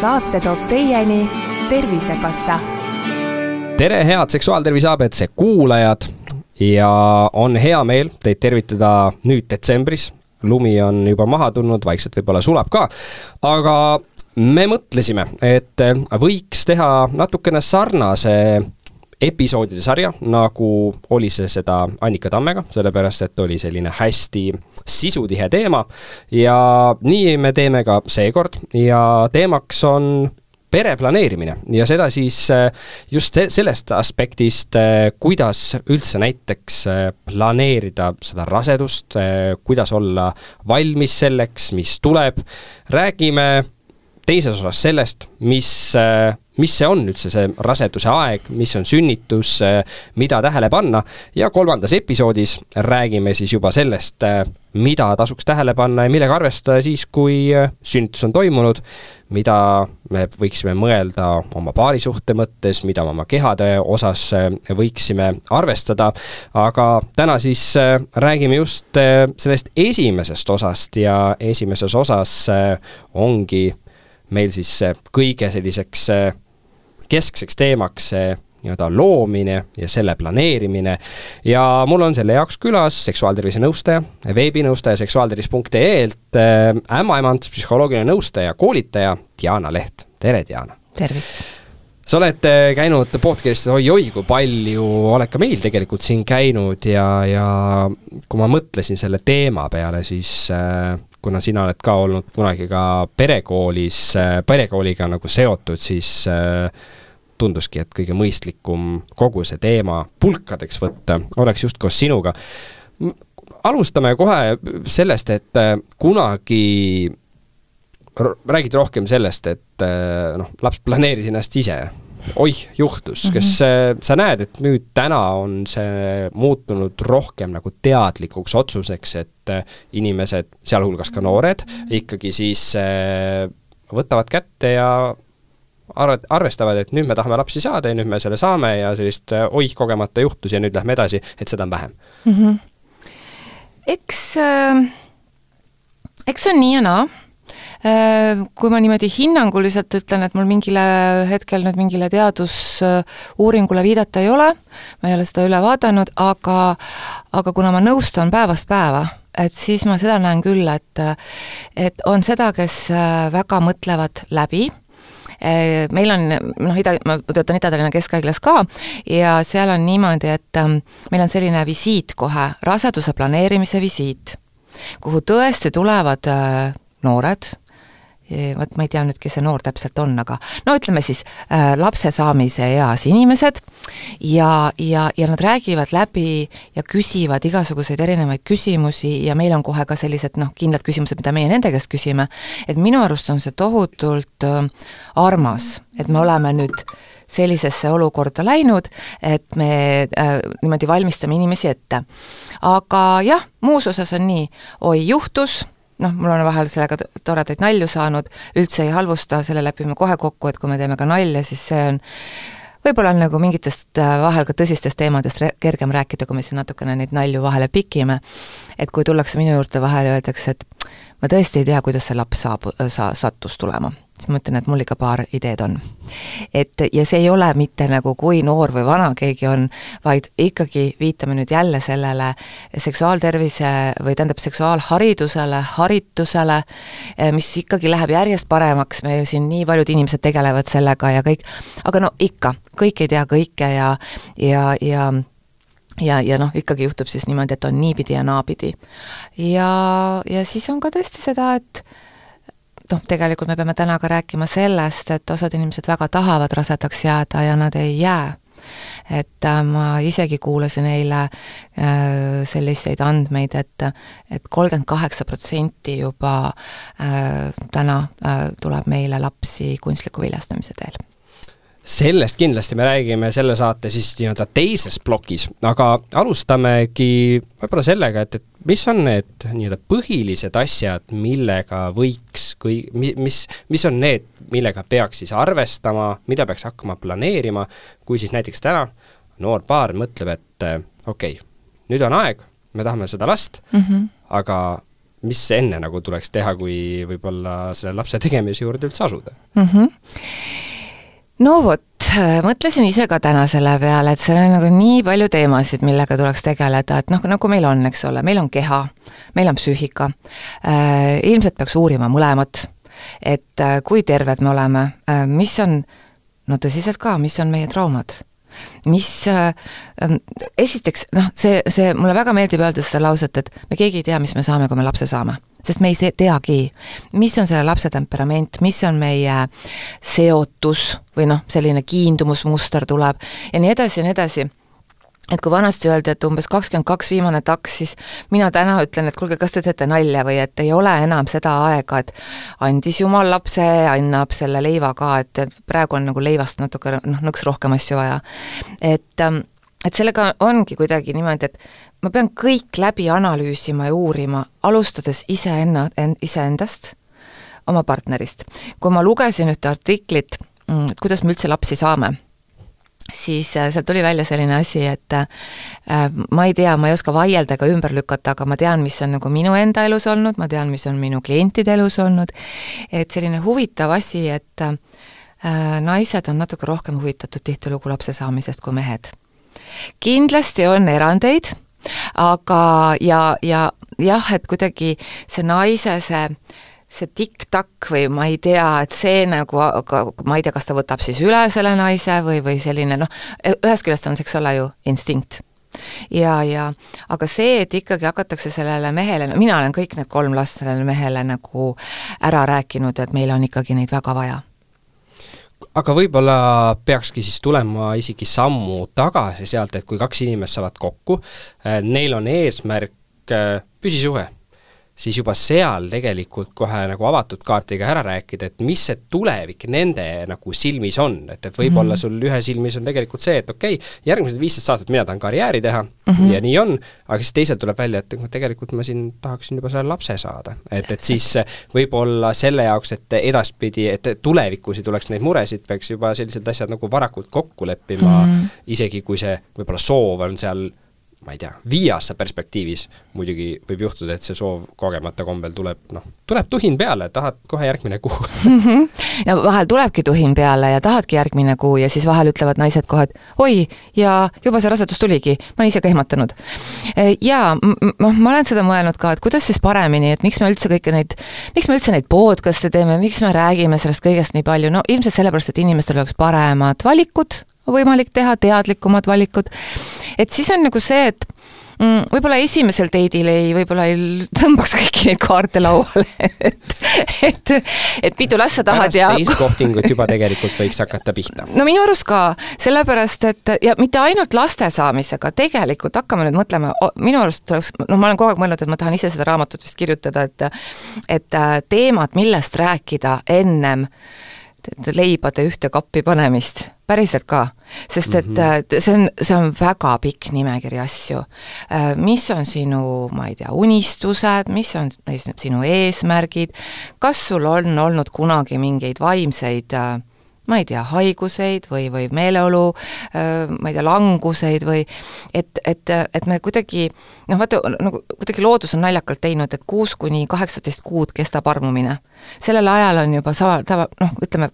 saate toob teieni Tervisekassa. tere, head Seksuaaltervise abc kuulajad ja on hea meel teid tervitada nüüd detsembris. lumi on juba maha tulnud, vaikselt võib-olla sulab ka, aga me mõtlesime, et võiks teha natukene sarnase episoodide sarja, nagu oli see seda Annika Tammega, sellepärast et oli selline hästi sisutihe teema. Ja nii me teeme ka seekord. Ja teemaks on pere planeerimine. Ja seda siis äh, just sellest aspektist, äh, kuidas üldse näiteks äh, planeerida seda rasedust, kuidas olla valmis selleks, mis tuleb, räägime teises osas sellest, mis mis see on üldse, see raseduse aeg, mis on sünnitus, mida tähele panna. Ja kolmandas episoodis räägime siis juba sellest, mida tasuks tähele panna ja millega arvestada siis, kui sünnitus on toimunud, mida me võiksime mõelda oma paarisuhte mõttes, mida oma kehade osas võiksime arvestada, aga täna siis räägime just sellest esimesest osast ja esimeses osas ongi meil siis kõige selliseks keskseks teemaks see nii-öelda loomine ja selle planeerimine ja mul on selle jaoks külas seksuaaltervise nõustaja, veebinõustaja seksuaaltervis.ee-lt äh, ämmaemand, psühholoogiline nõustaja, koolitaja Diana Leht, tere Diana! tervist! sa oled äh, käinud podcast'is oi-oi, kui palju, oled ka meil tegelikult siin käinud ja, ja kui ma mõtlesin selle teema peale, siis äh, kuna sina oled ka olnud kunagi ka perekoolis, perekooliga nagu seotud, siis äh, tunduski, et kõige mõistlikum kogu see teema pulkadeks võtta oleks just koos sinuga. alustame kohe sellest, et äh, kunagi räägid rohkem sellest, et äh, noh, laps planeeris ennast ise oih, juhtus, mm -hmm. sa näed, et nüüd täna on see muutunud rohkem nagu teadlikuks otsuseks, et inimesed, sealhulgas ka noored, ikkagi siis võtavad kätte ja arv-, arvestavad, et nüüd me tahame lapsi saada ja nüüd me selle saame ja sellist äh, oih, kogemata juhtus ja nüüd lähme edasi, et seda on vähem mm. -hmm. eks äh,, eks see on nii ja naa äh, kui ma niimoodi hinnanguliselt ütlen, et mul mingile hetkel nüüd mingile teadusuuringule viidata ei ole, ma ei ole seda üle vaadanud, aga aga kuna ma nõustan päevast päeva, et siis ma seda näen küll, et et on seda, kes äh, väga mõtlevad läbi. Äh, meil on noh, ida, ma töötan Ida-Tallinna Keskhaiglas ka ja seal on niimoodi, et ähm, meil on selline visiit kohe, raseduse planeerimise visiit, kuhu tõesti tulevad äh, noored, vot ma ei tea nüüd, kes see noor täpselt on, aga no ütleme siis äh, lapse saamise eas inimesed ja, ja, ja nad räägivad läbi ja küsivad igasuguseid erinevaid küsimusi ja meil on kohe ka sellised noh, kindlad küsimused, mida meie nende käest küsime, et minu arust on see tohutult äh, armas, et me oleme nüüd sellisesse olukorda läinud, et me äh, niimoodi valmistame inimesi ette. aga jah, muus osas on nii, oi, juhtus noh, mul on vahel sellega toredaid nalju saanud, üldse ei halvusta, selle lepime kohe kokku, et kui me teeme ka nalja, siis see on võib-olla on nagu mingitest äh, vahel ka tõsistest teemadest kergem rääkida, kui me siin natukene neid nalju vahele pikime. et kui tullakse minu juurde vahele ja öeldakse, et ma tõesti ei tea, kuidas see laps saab, sa-, sattus tulema. Siis ma ütlen, et mul ikka paar ideed on. et ja see ei ole mitte nagu kui noor või vana keegi on, vaid ikkagi viitame nüüd jälle sellele seksuaaltervise või tähendab, seksuaalharidusele, haritusele, mis ikkagi läheb järjest paremaks, me ju siin nii paljud inimesed tegelevad sellega ja kõik, aga no ikka, kõik ei tea kõike ja, ja, ja ja, ja noh, ikkagi juhtub siis niimoodi, et on niipidi ja naapidi. ja, ja siis on ka tõesti seda, et noh, tegelikult me peame täna ka rääkima sellest, et osad inimesed väga tahavad rasedaks jääda ja nad ei jää. et äh, ma isegi kuulasin eile äh, selliseid andmeid et, et, kolmkümmend kaheksa protsenti juba äh, täna tuleb meile lapsi kunstliku viljastamise teel sellest kindlasti me räägime selle saate siis nii-öelda teises plokis, aga alustamegi võib-olla sellega, et, et mis on need nii-öelda põhilised asjad, millega võiks kõi-, mis, mis on need, millega peaks siis arvestama, mida peaks hakkama planeerima, kui siis näiteks täna noor paar mõtleb, et okei okay,, nüüd on aeg, me tahame seda last mm, -hmm. aga mis enne nagu tuleks teha, kui võib-olla selle lapse tegemise juurde üldse asuda mm? -hmm. no vot, mõtlesin ise ka täna selle peale, et seal on nagu nii palju teemasid, millega tuleks tegeleda, et noh, nagu meil on, eks ole, meil on keha, meil on psüühika. Äh,, ilmselt peaks uurima mõlemat, et äh, kui terved me oleme äh,, mis on, no tõsiselt ka, mis on meie traumad mis äh, ähm, esiteks noh, see, see, mulle väga meeldib öelda seda lauset, et me keegi ei tea, mis me saame, kui me lapse saame. sest me ei teagi, mis on selle lapse temperament, mis on meie seotus või noh, selline kiindumusmuster tuleb ja nii edasi ja nii edasi et kui vanasti öeldi, et umbes kakskümmend kaks viimane taks, siis mina täna ütlen, et kuulge, kas te teete nalja või et ei ole enam seda aega, et andis jumal lapse, annab selle leiva ka, et, praegu on nagu leivast natuke noh, nõks rohkem asju vaja. et, ähm, et sellega ongi kuidagi niimoodi, et ma pean kõik läbi analüüsima ja uurima, alustades iseenna, iseendast, oma partnerist. kui ma lugesin ühte artiklit, mm, kuidas me üldse lapsi saame siis äh, sealt tuli välja selline asi, et äh, ma ei tea, ma ei oska vaielda ega ümber lükata, aga ma tean, mis on nagu minu enda elus olnud, ma tean, mis on minu klientide elus olnud, et selline huvitav asi, et äh, naised on natuke rohkem huvitatud tihtilugu lapse saamisest kui mehed. kindlasti on erandeid, aga ja, ja jah, et kuidagi see naise see see tikk-takk või ma ei tea, et see nagu, aga ma ei tea, kas ta võtab siis üle selle naise või, või selline noh, ühest küljest on see, eks ole ju, instinkt. ja, ja aga see, et ikkagi hakatakse sellele mehele, mina olen kõik need kolm last sellele mehele nagu ära rääkinud, et meil on ikkagi neid väga vaja aga võib-olla peakski siis tulema isegi sammu tagasi sealt, et kui kaks inimest saavad kokku, eh, neil on eesmärk eh, püsisuhe siis juba seal tegelikult kohe nagu avatud kaardiga ära rääkida, et mis see tulevik nende nagu silmis on, et, et võib-olla -hmm. sul ühe silmis on tegelikult see, et okei okay,, järgmised viisteist aastat mina tahan karjääri teha mm -hmm. ja nii on, aga siis teisel tuleb välja, et tegelikult ma siin tahaksin juba selle lapse saada. et, et siis võib-olla selle jaoks, et edaspidi, et tulevikus ei tuleks neid muresid, peaks juba sellised asjad nagu varakult kokku leppima mm, -hmm. isegi kui see võib-olla soov on seal ma ei tea, viie aasta perspektiivis muidugi võib juhtuda, et see soov kogemata kombel tuleb, noh, tuleb tuhin peale, tahad kohe järgmine kuu. Ja vahel tulebki tuhin peale ja tahadki järgmine kuu ja siis vahel ütlevad naised kohe, et oi, ja juba see rasedus tuligi, ma olen ise ka ehmatanud. E, jaa, noh, ma olen seda mõelnud ka, et kuidas siis paremini, et miks me üldse kõiki neid, miks me üldse neid podcast'e teeme, miks me räägime sellest kõigest nii palju, no ilmselt sellepärast, et inimestel oleks paremad valikud võimalik teha, teadlikumad valikud. et siis on nagu see, et mm, võib-olla esimesel date'il ei, võib-olla ei tõmbaks kõiki neid kaarte lauale et, et, et mitu last sa tahad Pärast ja teist kohtingut juba tegelikult võiks hakata pihta. no minu arust ka, sellepärast et ja mitte ainult laste saamisega, tegelikult hakkame nüüd mõtlema, minu arust tuleks, noh, ma olen kogu aeg mõelnud, et ma tahan ise seda raamatut vist kirjutada, et et teemad, millest rääkida ennem leibade ühte kappi panemist päriselt ka, sest et mm -hmm. see on, see on väga pikk nimekiri asju. Äh, mis on sinu, ma ei tea, unistused, mis on sinu eesmärgid, kas sul on olnud kunagi mingeid vaimseid äh, ma ei tea, haiguseid või, või meeleolu, ma ei tea, languseid või et, et, et me kuidagi noh, vaata, nagu kuidagi loodus on naljakalt teinud, et kuus kuni kaheksateist kuud kestab armumine. sellel ajal on juba sama, tava, noh, ütleme,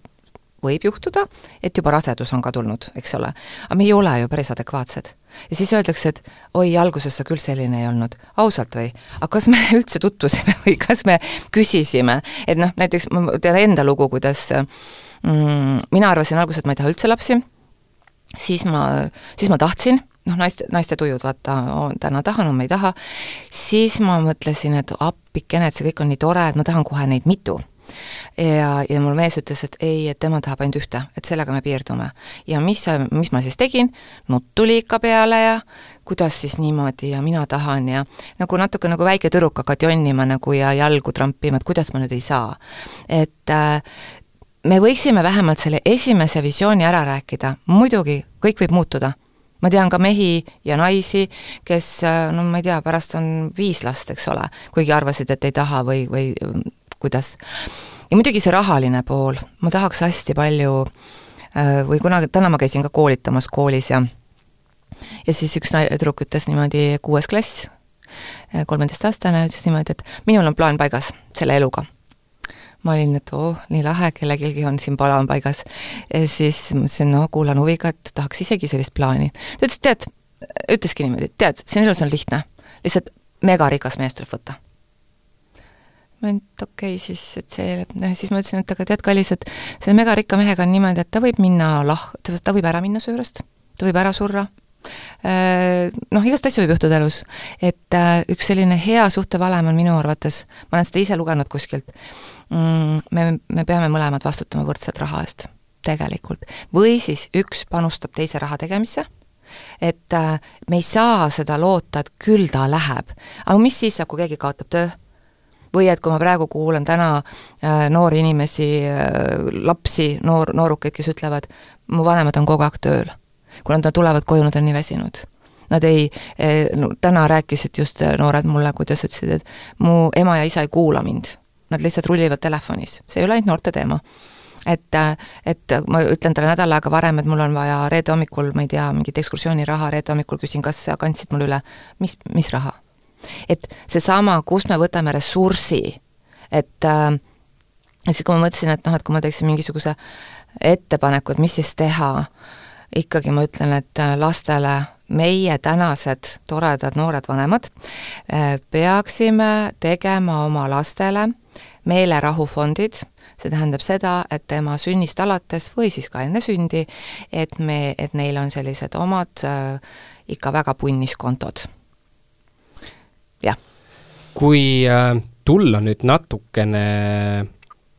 võib juhtuda, et juba rasedus on ka tulnud, eks ole. aga me ei ole ju päris adekvaatsed. ja siis öeldakse, et oi, alguses sa küll selline ei olnud. ausalt või? aga kas me üldse tutvusime või kas me küsisime? et noh, näiteks ma tean enda lugu, kuidas mm, mina arvasin alguses, et ma ei taha üldse lapsi, siis ma, siis ma tahtsin, noh, naiste, naiste tujud, vaata, täna tahan, homme ei taha, siis ma mõtlesin, et appikene, et see kõik on nii tore, et ma tahan kohe neid mitu. Ja, ja mul mees ütles, et ei, et tema tahab ainult ühte, et sellega me piirdume. ja mis, mis ma siis tegin, nutt tuli ikka peale ja kuidas siis niimoodi ja mina tahan ja nagu natuke nagu väike tüdruk hakati jonnima nagu ja jalgu trampima, et kuidas ma nüüd ei saa. et äh, me võiksime vähemalt selle esimese visiooni ära rääkida, muidugi kõik võib muutuda. Ma tean ka mehi ja naisi, kes äh, no ma ei tea, pärast on viis last, eks ole, kuigi arvasid, et ei taha või, või kuidas. ja muidugi see rahaline pool, ma tahaks hästi palju äh, või kunagi, täna ma käisin ka koolitamas koolis ja ja siis üks tüdruk ütles niimoodi, kuues klass, kolmeteistaastane, ütles niimoodi, et minul on plaan paigas selle eluga ma olin, et oo oh,, nii lahe, kellelgi on siin plaan paigas. ja siis mõtlesin, no kuulan huviga, et tahaks isegi sellist plaani. ta ütles, tead, ütleski niimoodi, tead, siin elus on lihtne, lihtsalt megarikas mees tuleb võtta. ma olin, et okei okay,, siis, et see, noh, siis ma ütlesin, et aga tead, kallis, et selle megarikka mehega on niimoodi, et ta võib minna lah-, ta võib ära minna su juurest, ta võib ära surra, Äh, noh, igast asju võib juhtuda elus. et äh, üks selline hea suhtevalem on minu arvates, ma olen seda ise lugenud kuskilt, me, me peame mõlemad vastutama võrdselt raha eest, tegelikult. või siis üks panustab teise raha tegemisse, et äh, me ei saa seda loota, et küll ta läheb. aga mis siis saab, kui keegi kaotab töö? või et kui ma praegu kuulan täna äh, noori inimesi äh,, lapsi, noor, noorukeid, kes ütlevad, mu vanemad on kogu aeg tööl kuna nad tulevad koju, nad on nii väsinud. Nad ei, eh, täna rääkisid just noored mulle, kuidas ütlesid, et mu ema ja isa ei kuula mind. Nad lihtsalt rullivad telefonis, see ei ole ainult noorte teema. Et, eh, et ma ütlen talle nädal aega varem, et mul on vaja reede hommikul, ma ei tea, mingit ekskursiooniraha, reede hommikul küsin, kas sa kandsid mulle üle, mis, mis raha? et seesama, kust me võtame ressursi, et äh, siis kui ma mõtlesin, et noh, et kui ma teeksin mingisuguse ettepaneku, et mis siis teha äh,, ikkagi ma ütlen, et äh, lastele meie tänased toredad noored vanemad äh, peaksime tegema oma lastele meelerahufondid, see tähendab seda, et tema sünnist alates või siis ka enne sündi, et me, et neil on sellised omad äh, ikka väga punnis kontod. jah. kui äh, tulla nüüd natukene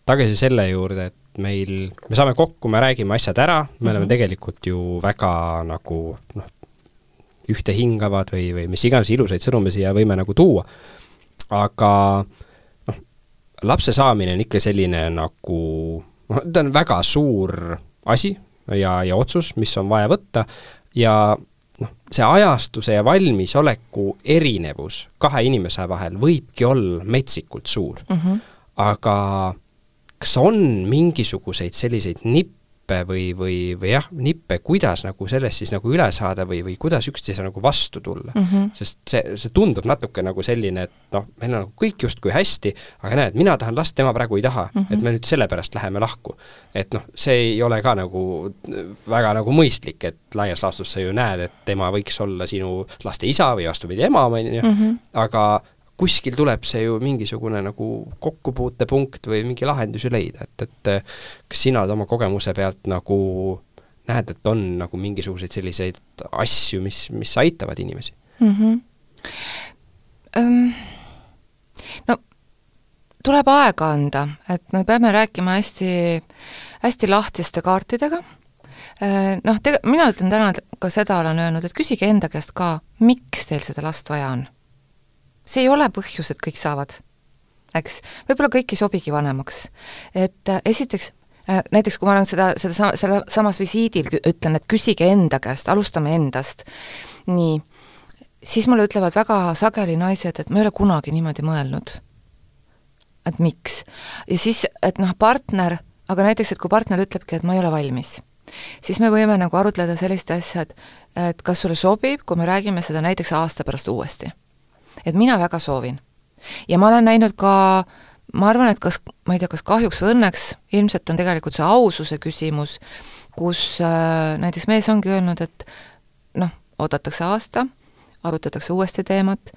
tagasi selle juurde, et meil, me saame kokku, me räägime asjad ära, me mm -hmm. oleme mhm. tegelikult ju väga nagu noh, ühtehingavad või, või mis iganes ilusaid sõnumeid siia võime nagu tuua, aga noh, lapse saamine on ikka selline nagu noh, ta on väga suur asi ja, ja otsus, mis on vaja võtta ja noh, see ajastuse ja valmisoleku erinevus kahe inimese vahel võibki olla metsikult suur mm. -hmm. aga kas on mingisuguseid selliseid nippe või, või, või jah, nippe, kuidas nagu sellest siis nagu üle saada või, või kuidas üksteisele nagu vastu tulla mm? -hmm. sest see, see tundub natuke nagu selline, et noh, meil on nagu kõik justkui hästi, aga näed, mina tahan last, tema praegu ei taha mm, -hmm. et me nüüd sellepärast läheme lahku. et noh, see ei ole ka nagu väga nagu mõistlik, et laias laastus sa ju näed, et tema võiks olla sinu laste isa või vastupidi, ema, on ju, mhm. aga kuskil tuleb see ju mingisugune nagu kokkupuutepunkt või mingi lahendus ju leida, et, et kas sina oma kogemuse pealt nagu näed, et on nagu mingisuguseid selliseid asju, mis, mis aitavad inimesi mm? -hmm. Um, no tuleb aega anda, et me peame rääkima hästi, hästi lahtiste kaartidega, noh, tege-, mina ütlen täna ka seda, olen öelnud, et küsige enda käest ka, miks teil seda last vaja on see ei ole põhjus, et kõik saavad, eks. võib-olla kõik ei sobigi vanemaks. et äh, esiteks äh,, näiteks kui ma olen seda, seda sama, selle samas visiidil ütlen, et küsige enda käest, alustame endast, nii, siis mulle ütlevad väga sageli naised, et ma ei ole kunagi niimoodi mõelnud. et miks? ja siis, et noh, partner, aga näiteks, et kui partner ütlebki, et ma ei ole valmis siis me võime nagu arutleda sellist asja, et et kas sulle sobib, kui me räägime seda näiteks aasta pärast uuesti et mina väga soovin. ja ma olen näinud ka ma arvan, et kas, ma ei tea, kas kahjuks või õnneks, ilmselt on tegelikult see aususe küsimus, kus äh, näiteks mees ongi öelnud, et noh, oodatakse aasta, arutatakse uuesti teemat,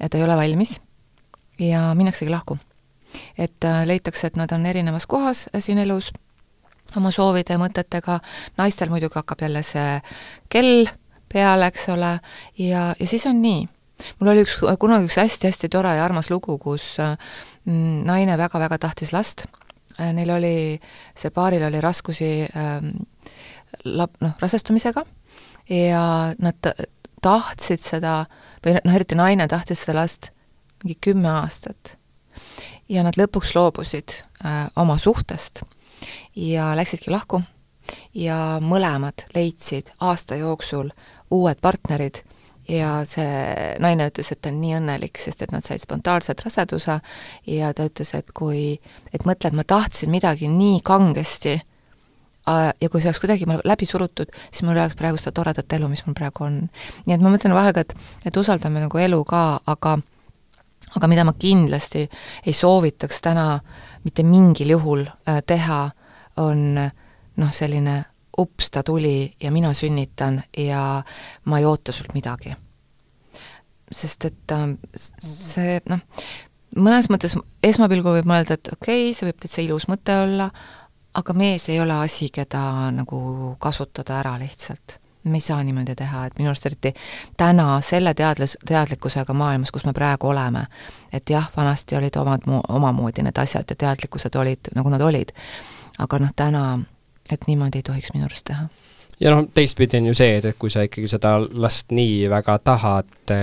et ei ole valmis ja minnaksegi lahku. et äh, leitakse, et nad on erinevas kohas äh, siin elus, oma soovide ja mõtetega, naistel muidugi hakkab jälle see kell peale, eks ole, ja, ja siis on nii mul oli üks, kunagi üks hästi-hästi tore ja armas lugu, kus mm, naine väga-väga tahtis last, neil oli, seal paaril oli raskusi ähm, lap-, noh, rasestumisega ja nad tahtsid seda, või noh, eriti naine tahtis seda last mingi kümme aastat. ja nad lõpuks loobusid äh, oma suhtest ja läksidki lahku ja mõlemad leidsid aasta jooksul uued partnerid ja see naine ütles, et ta on nii õnnelik, sest et nad said spontaanselt raseduse ja ta ütles, et kui, et mõtle, et ma tahtsin midagi nii kangesti, ja kui see oleks kuidagi läbi surutud, siis mul oleks praegu seda toredat elu, mis mul praegu on. nii et ma mõtlen vahel ka, et, et usaldame nagu elu ka, aga aga mida ma kindlasti ei soovitaks täna mitte mingil juhul äh, teha, on noh, selline ups, ta tuli ja mina sünnitan ja ma ei oota sult midagi. sest et äh, see noh, mõnes mõttes esmapilgul võib mõelda, et okei okay,, see võib täitsa ilus mõte olla, aga mees ei ole asi, keda nagu kasutada ära lihtsalt me ei saa niimoodi teha, et minu arust eriti täna selle teadlis-, teadlikkusega maailmas, kus me praegu oleme, et jah, vanasti olid omad, omamoodi need asjad ja teadlikkused olid, nagu nad olid, aga noh, täna, et niimoodi ei tohiks minu arust teha. Ja noh, teistpidi on ju see, et, et kui sa ikkagi seda last nii väga tahad,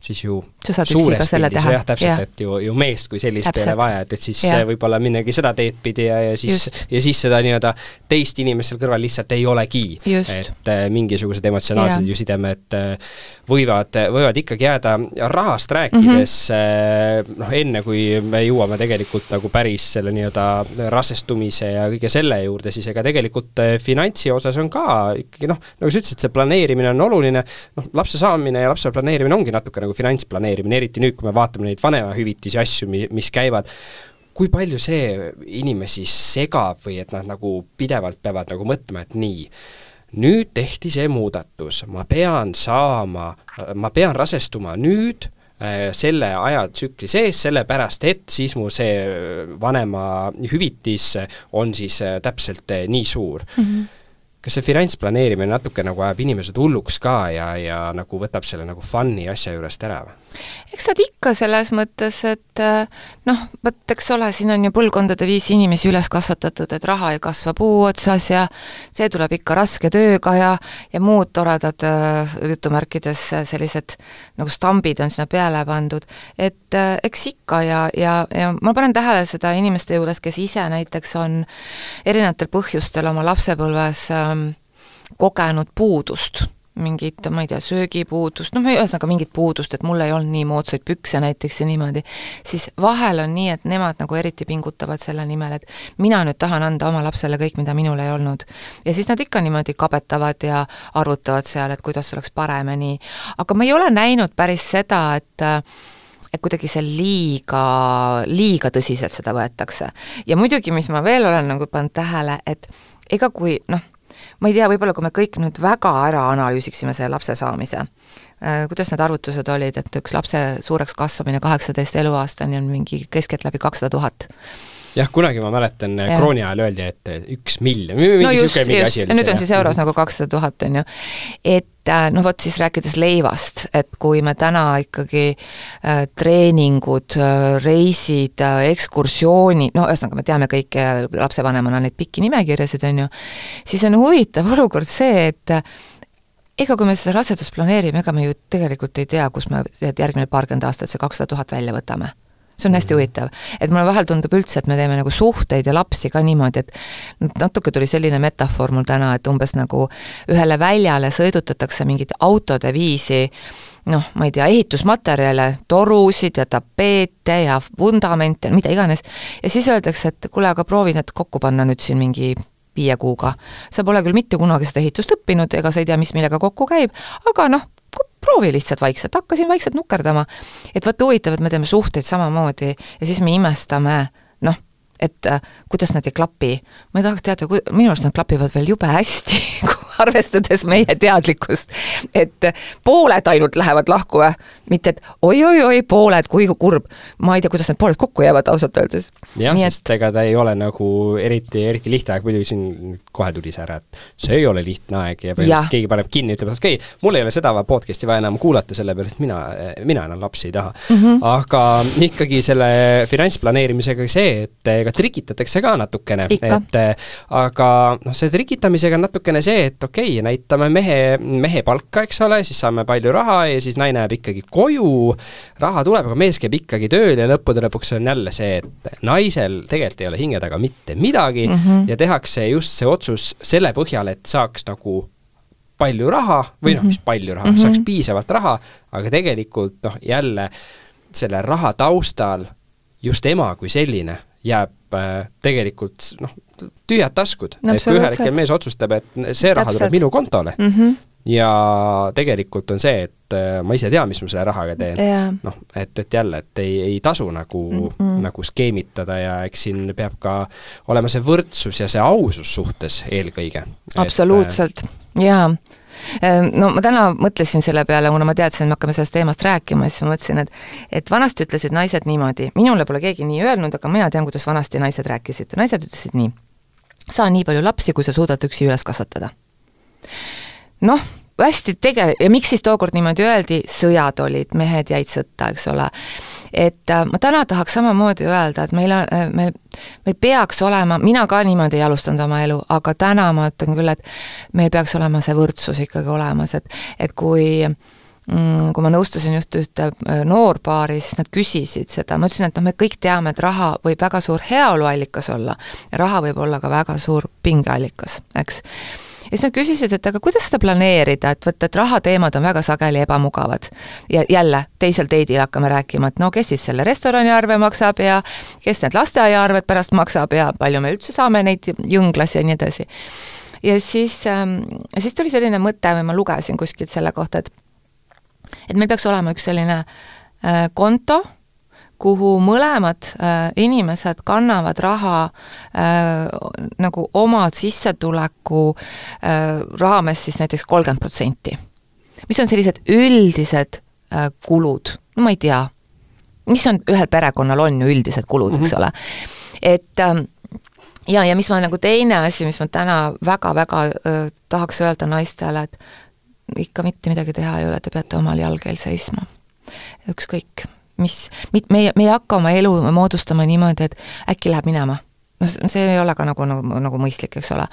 siis ju sa saad üksi ka selle teha. jah, täpselt, et ju, ju meest kui sellist täpselt. ei ole vaja, et, et siis võib-olla minnagi seda teed pidi ja, ja siis, ja siis seda nii-öelda teist inimest seal kõrval lihtsalt ei olegi. et äh, mingisugused emotsionaalsed ju sidemed äh, võivad, võivad ikkagi jääda, rahast rääkides mm -hmm. noh, enne kui me jõuame tegelikult nagu päris selle nii-öelda rasestumise ja kõige selle juurde, siis ega tegelikult finantsi osas on ka ikkagi noh, nagu sa ütlesid, see planeerimine on oluline, noh, lapse saamine ja lapse planeerimine ongi natuke nagu finantsplaneerimine, planeerimine, eriti nüüd, kui me vaatame neid vanemahüvitisi asju, mi-, mis käivad, kui palju see inimesi segab või et nad nagu pidevalt peavad nagu mõtlema, et nii, nüüd tehti see muudatus, ma pean saama, ma pean rasestuma nüüd äh, selle ajatsükli sees, sellepärast et siis mu see vanemahüvitis on siis äh, täpselt äh, nii suur mm. -hmm kas see finantsplaneerimine natuke nagu ajab inimesed hulluks ka ja, ja nagu võtab selle nagu fun'i asja juurest ära või? eks nad ikka selles mõttes, et äh, noh, vot eks ole, siin on ju põlvkondade viisi inimesi üles kasvatatud, et raha ei kasva puu otsas ja see tuleb ikka raske tööga ja ja muud toredad äh, jutumärkides sellised nagu stambid on sinna peale pandud, et äh, eks ikka ja, ja, ja ma panen tähele seda inimeste juures, kes ise näiteks on erinevatel põhjustel oma lapsepõlves kogenud puudust mingit, ma ei tea, söögipuudust, noh, ühesõnaga mingit puudust, et mul ei olnud nii moodsaid pükse näiteks ja niimoodi, siis vahel on nii, et nemad nagu eriti pingutavad selle nimel, et mina nüüd tahan anda oma lapsele kõik, mida minul ei olnud. ja siis nad ikka niimoodi kabetavad ja arutavad seal, et kuidas oleks paremini, aga ma ei ole näinud päris seda, et et kuidagi see liiga, liiga tõsiselt seda võetakse. ja muidugi, mis ma veel olen nagu pannud tähele, et ega kui noh, ma ei tea, võib-olla kui me kõik nüüd väga ära analüüsiksime selle lapse saamise, äh, kuidas need arvutused olid, et üks lapse suureks kasvamine kaheksateist eluaastani on mingi keskeltläbi kakssada tuhat jah, kunagi ma mäletan, krooni ajal öeldi, et üks miljon, mingi no just, just, ja nüüd on siis euros nagu kakssada tuhat, on ju. et äh, noh, vot siis rääkides leivast, et kui me täna ikkagi äh, treeningud äh,, reisid äh,, ekskursioonid, no ühesõnaga, me teame kõike lapsevanemana neid pikki nimekirjasid, on ju, siis on huvitav olukord see, et äh, ega kui me seda rasedust planeerime, ega me ju tegelikult ei tea, kus me järgmine paarkümmend aastat see kakssada tuhat välja võtame see on hästi huvitav. et mulle vahel tundub üldse, et me teeme nagu suhteid ja lapsi ka niimoodi, et natuke tuli selline metafoor mul täna, et umbes nagu ühele väljale sõidutatakse mingit autode viisi noh, ma ei tea, ehitusmaterjale, torusid ja tapeete ja vundamente, mida iganes, ja siis öeldakse, et kuule, aga proovi need kokku panna nüüd siin mingi viie kuuga. sa pole küll mitte kunagi seda ehitust õppinud, ega sa ei tea, mis millega kokku käib, aga noh, proovi lihtsalt vaikselt, hakkasin vaikselt nukerdama. et vot huvitav, et me teeme suhteid samamoodi ja siis me imestame, noh, et äh, kuidas nad ei klapi. ma ei tahaks teada, minu arust nad klapivad veel jube hästi arvestades meie teadlikkust, et pooled ainult lähevad lahku või, mitte et oi-oi-oi, pooled, kui kurb. ma ei tea, kuidas need pooled kokku jäävad ausalt öeldes. jah, sest et... ega ta ei ole nagu eriti, eriti lihtne aeg, muidugi siin kohe tuli see ära, et see ei ole lihtne aeg ja põhimõtteliselt keegi paneb kinni, ütleb, et okei okay,, mul ei ole seda podcast'i vaja enam kuulata, sellepärast mina, mina enam lapsi ei taha mm. -hmm. aga ikkagi selle finantsplaneerimisega see, et ega trikitatakse ka natukene, et aga noh, selle trikitamisega on natukene see, et okei okay,, näitame mehe, mehe palka, eks ole, siis saame palju raha ja siis naine jääb ikkagi koju, raha tuleb, aga mees käib ikkagi tööl ja lõppude lõpuks on jälle see, et naisel tegelikult ei ole hinge taga mitte midagi mm -hmm. ja tehakse just see otsus selle põhjal, et saaks nagu palju raha või noh, mis mhm. palju raha mm, -hmm. saaks piisavalt raha, aga tegelikult noh, jälle selle raha taustal just ema kui selline jääb tegelikult noh, tühjad taskud, et kui ühel hetkel mees otsustab, et see raha tuleb minu kontole mm, -hmm ja tegelikult on see, et äh, ma ise tean, mis ma selle rahaga teen. Yeah.. noh, et, et jälle, et ei, ei tasu nagu mm, -mm. nagu skeemitada ja eks siin peab ka olema see võrdsus ja see ausus suhtes eelkõige. absoluutselt, jaa no ma täna mõtlesin selle peale, kuna ma teadsin, et me hakkame sellest teemast rääkima, siis ma mõtlesin, et et vanasti ütlesid naised niimoodi, minule pole keegi nii öelnud, aga mina tean, kuidas vanasti naised rääkisid, naised ütlesid nii, saa nii palju lapsi, kui sa suudad üksi üles kasvatada. Noh, hästi tege- ja miks siis tookord niimoodi öeldi, sõjad olid, mehed jäid sõtta, eks ole. Et äh, ma täna tahaks samamoodi öelda, et meil on äh,, meil, meil peaks olema, mina ka niimoodi ei alustanud oma elu, aga täna ma ütlen küll, et meil peaks olema see võrdsus ikkagi olemas, et, et kui mm, kui ma nõustusin just ühte äh, noorpaari, siis nad küsisid seda, ma ütlesin, et noh, me kõik teame, et raha võib väga suur heaoluallikas olla ja raha võib olla ka väga suur pingeallikas, eks ja siis nad küsisid, et aga kuidas seda planeerida, et vot, et rahateemad on väga sageli ebamugavad. ja jälle, teisel date'il hakkame rääkima, et no kes siis selle restoraniarve maksab ja kes need lasteaiaarved pärast maksab ja palju me üldse saame neid jõnglas ja nii edasi. ja siis ähm,, siis tuli selline mõte või ma lugesin kuskilt selle kohta, et et meil peaks olema üks selline äh, konto, kuhu mõlemad äh, inimesed kannavad raha äh, nagu oma sissetuleku äh, raames siis näiteks kolmkümmend protsenti. mis on sellised üldised kulud, no ma ei tea, mis on, ühel perekonnal on ju üldised kulud mm, -hmm. eks mhm. ole, et äh, ja, ja mis ma nagu teine asi, mis ma täna väga-väga äh, tahaks öelda naistele, et ikka mitte midagi teha ei ole, te peate omal jalgeel seisma. ükskõik mis, me, me ei hakka oma elu moodustama niimoodi, et äkki läheb minema. noh, see ei ole ka nagu, nagu, nagu mõistlik, eks ole.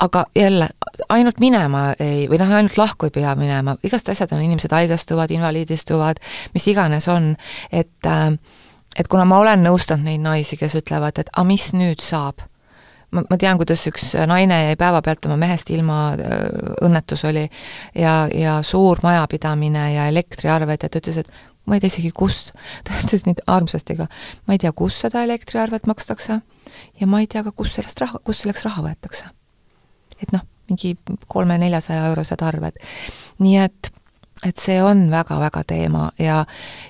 aga jälle, ainult minema ei, või noh, ainult lahku ei pea minema, igast asjad on, inimesed haigestuvad, invaliidistuvad, mis iganes on, et äh, et kuna ma olen nõustanud neid naisi, kes ütlevad, et aga mis nüüd saab ma, ma tean, kuidas üks naine jäi päevapealt oma mehest ilma, äh, õnnetus oli, ja, ja suur majapidamine ja elektriarved ja ta ütles, et ma ei tea isegi, kus, ta ütles nii armsasti ka, ma ei tea, kus seda elektriarvet makstakse ja ma ei tea ka, kus sellest raha, kust selleks raha võetakse. et noh, mingi kolme-neljasaja eurosed arved. nii et et see on väga-väga teema ja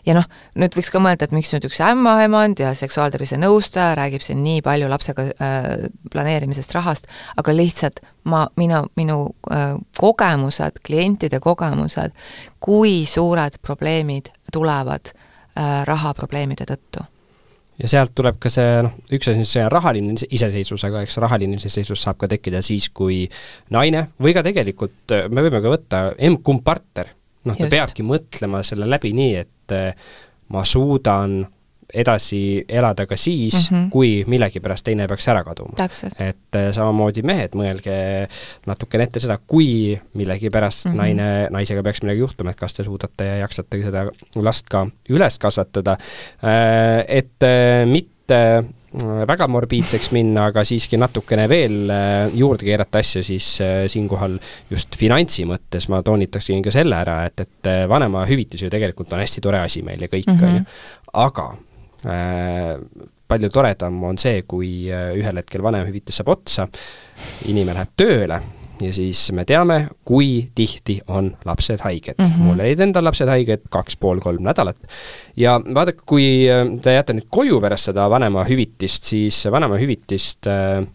ja noh, nüüd võiks ka mõelda, et miks nüüd üks ämmaemand ja seksuaaltervise nõustaja räägib siin nii palju lapsega äh, planeerimisest rahast, aga lihtsalt ma, minu, minu äh, kogemused, klientide kogemused, kui suured probleemid tulevad äh, rahaprobleemide tõttu. Ja sealt tuleb ka see noh, üks asi on see rahaline iseseisvus, aga eks rahaline iseseisvus saab ka tekkida siis, kui naine või ka tegelikult me võime ka võtta emb-kumb partner noh, ta peabki mõtlema selle läbi nii, et eh, ma suudan edasi elada ka siis mm, -hmm. kui millegipärast teine peaks ära kaduma. et eh, samamoodi mehed, mõelge natukene ette seda, kui millegipärast mm -hmm. naine, naisega peaks midagi juhtuma, et kas te suudate ja jaksate seda last ka üles kasvatada, eh, et mitte väga morbiidseks minna, aga siiski natukene veel äh, juurde keerata asja, siis äh, siinkohal just finantsi mõttes ma toonitaksin ka selle ära, et, et vanemahüvitis ju tegelikult on hästi tore asi meil ja kõik, mhm. on ju, aga äh, palju toredam on see, kui ühel hetkel vanemahüvitis saab otsa, inimene läheb tööle ja siis me teame, kui tihti on lapsed haiged mm. -hmm. mul olid endal lapsed haiged kaks pool, kolm nädalat. ja vaadake, kui äh, te jääte nüüd koju pärast seda vanemahüvitist, siis vanemahüvitist äh,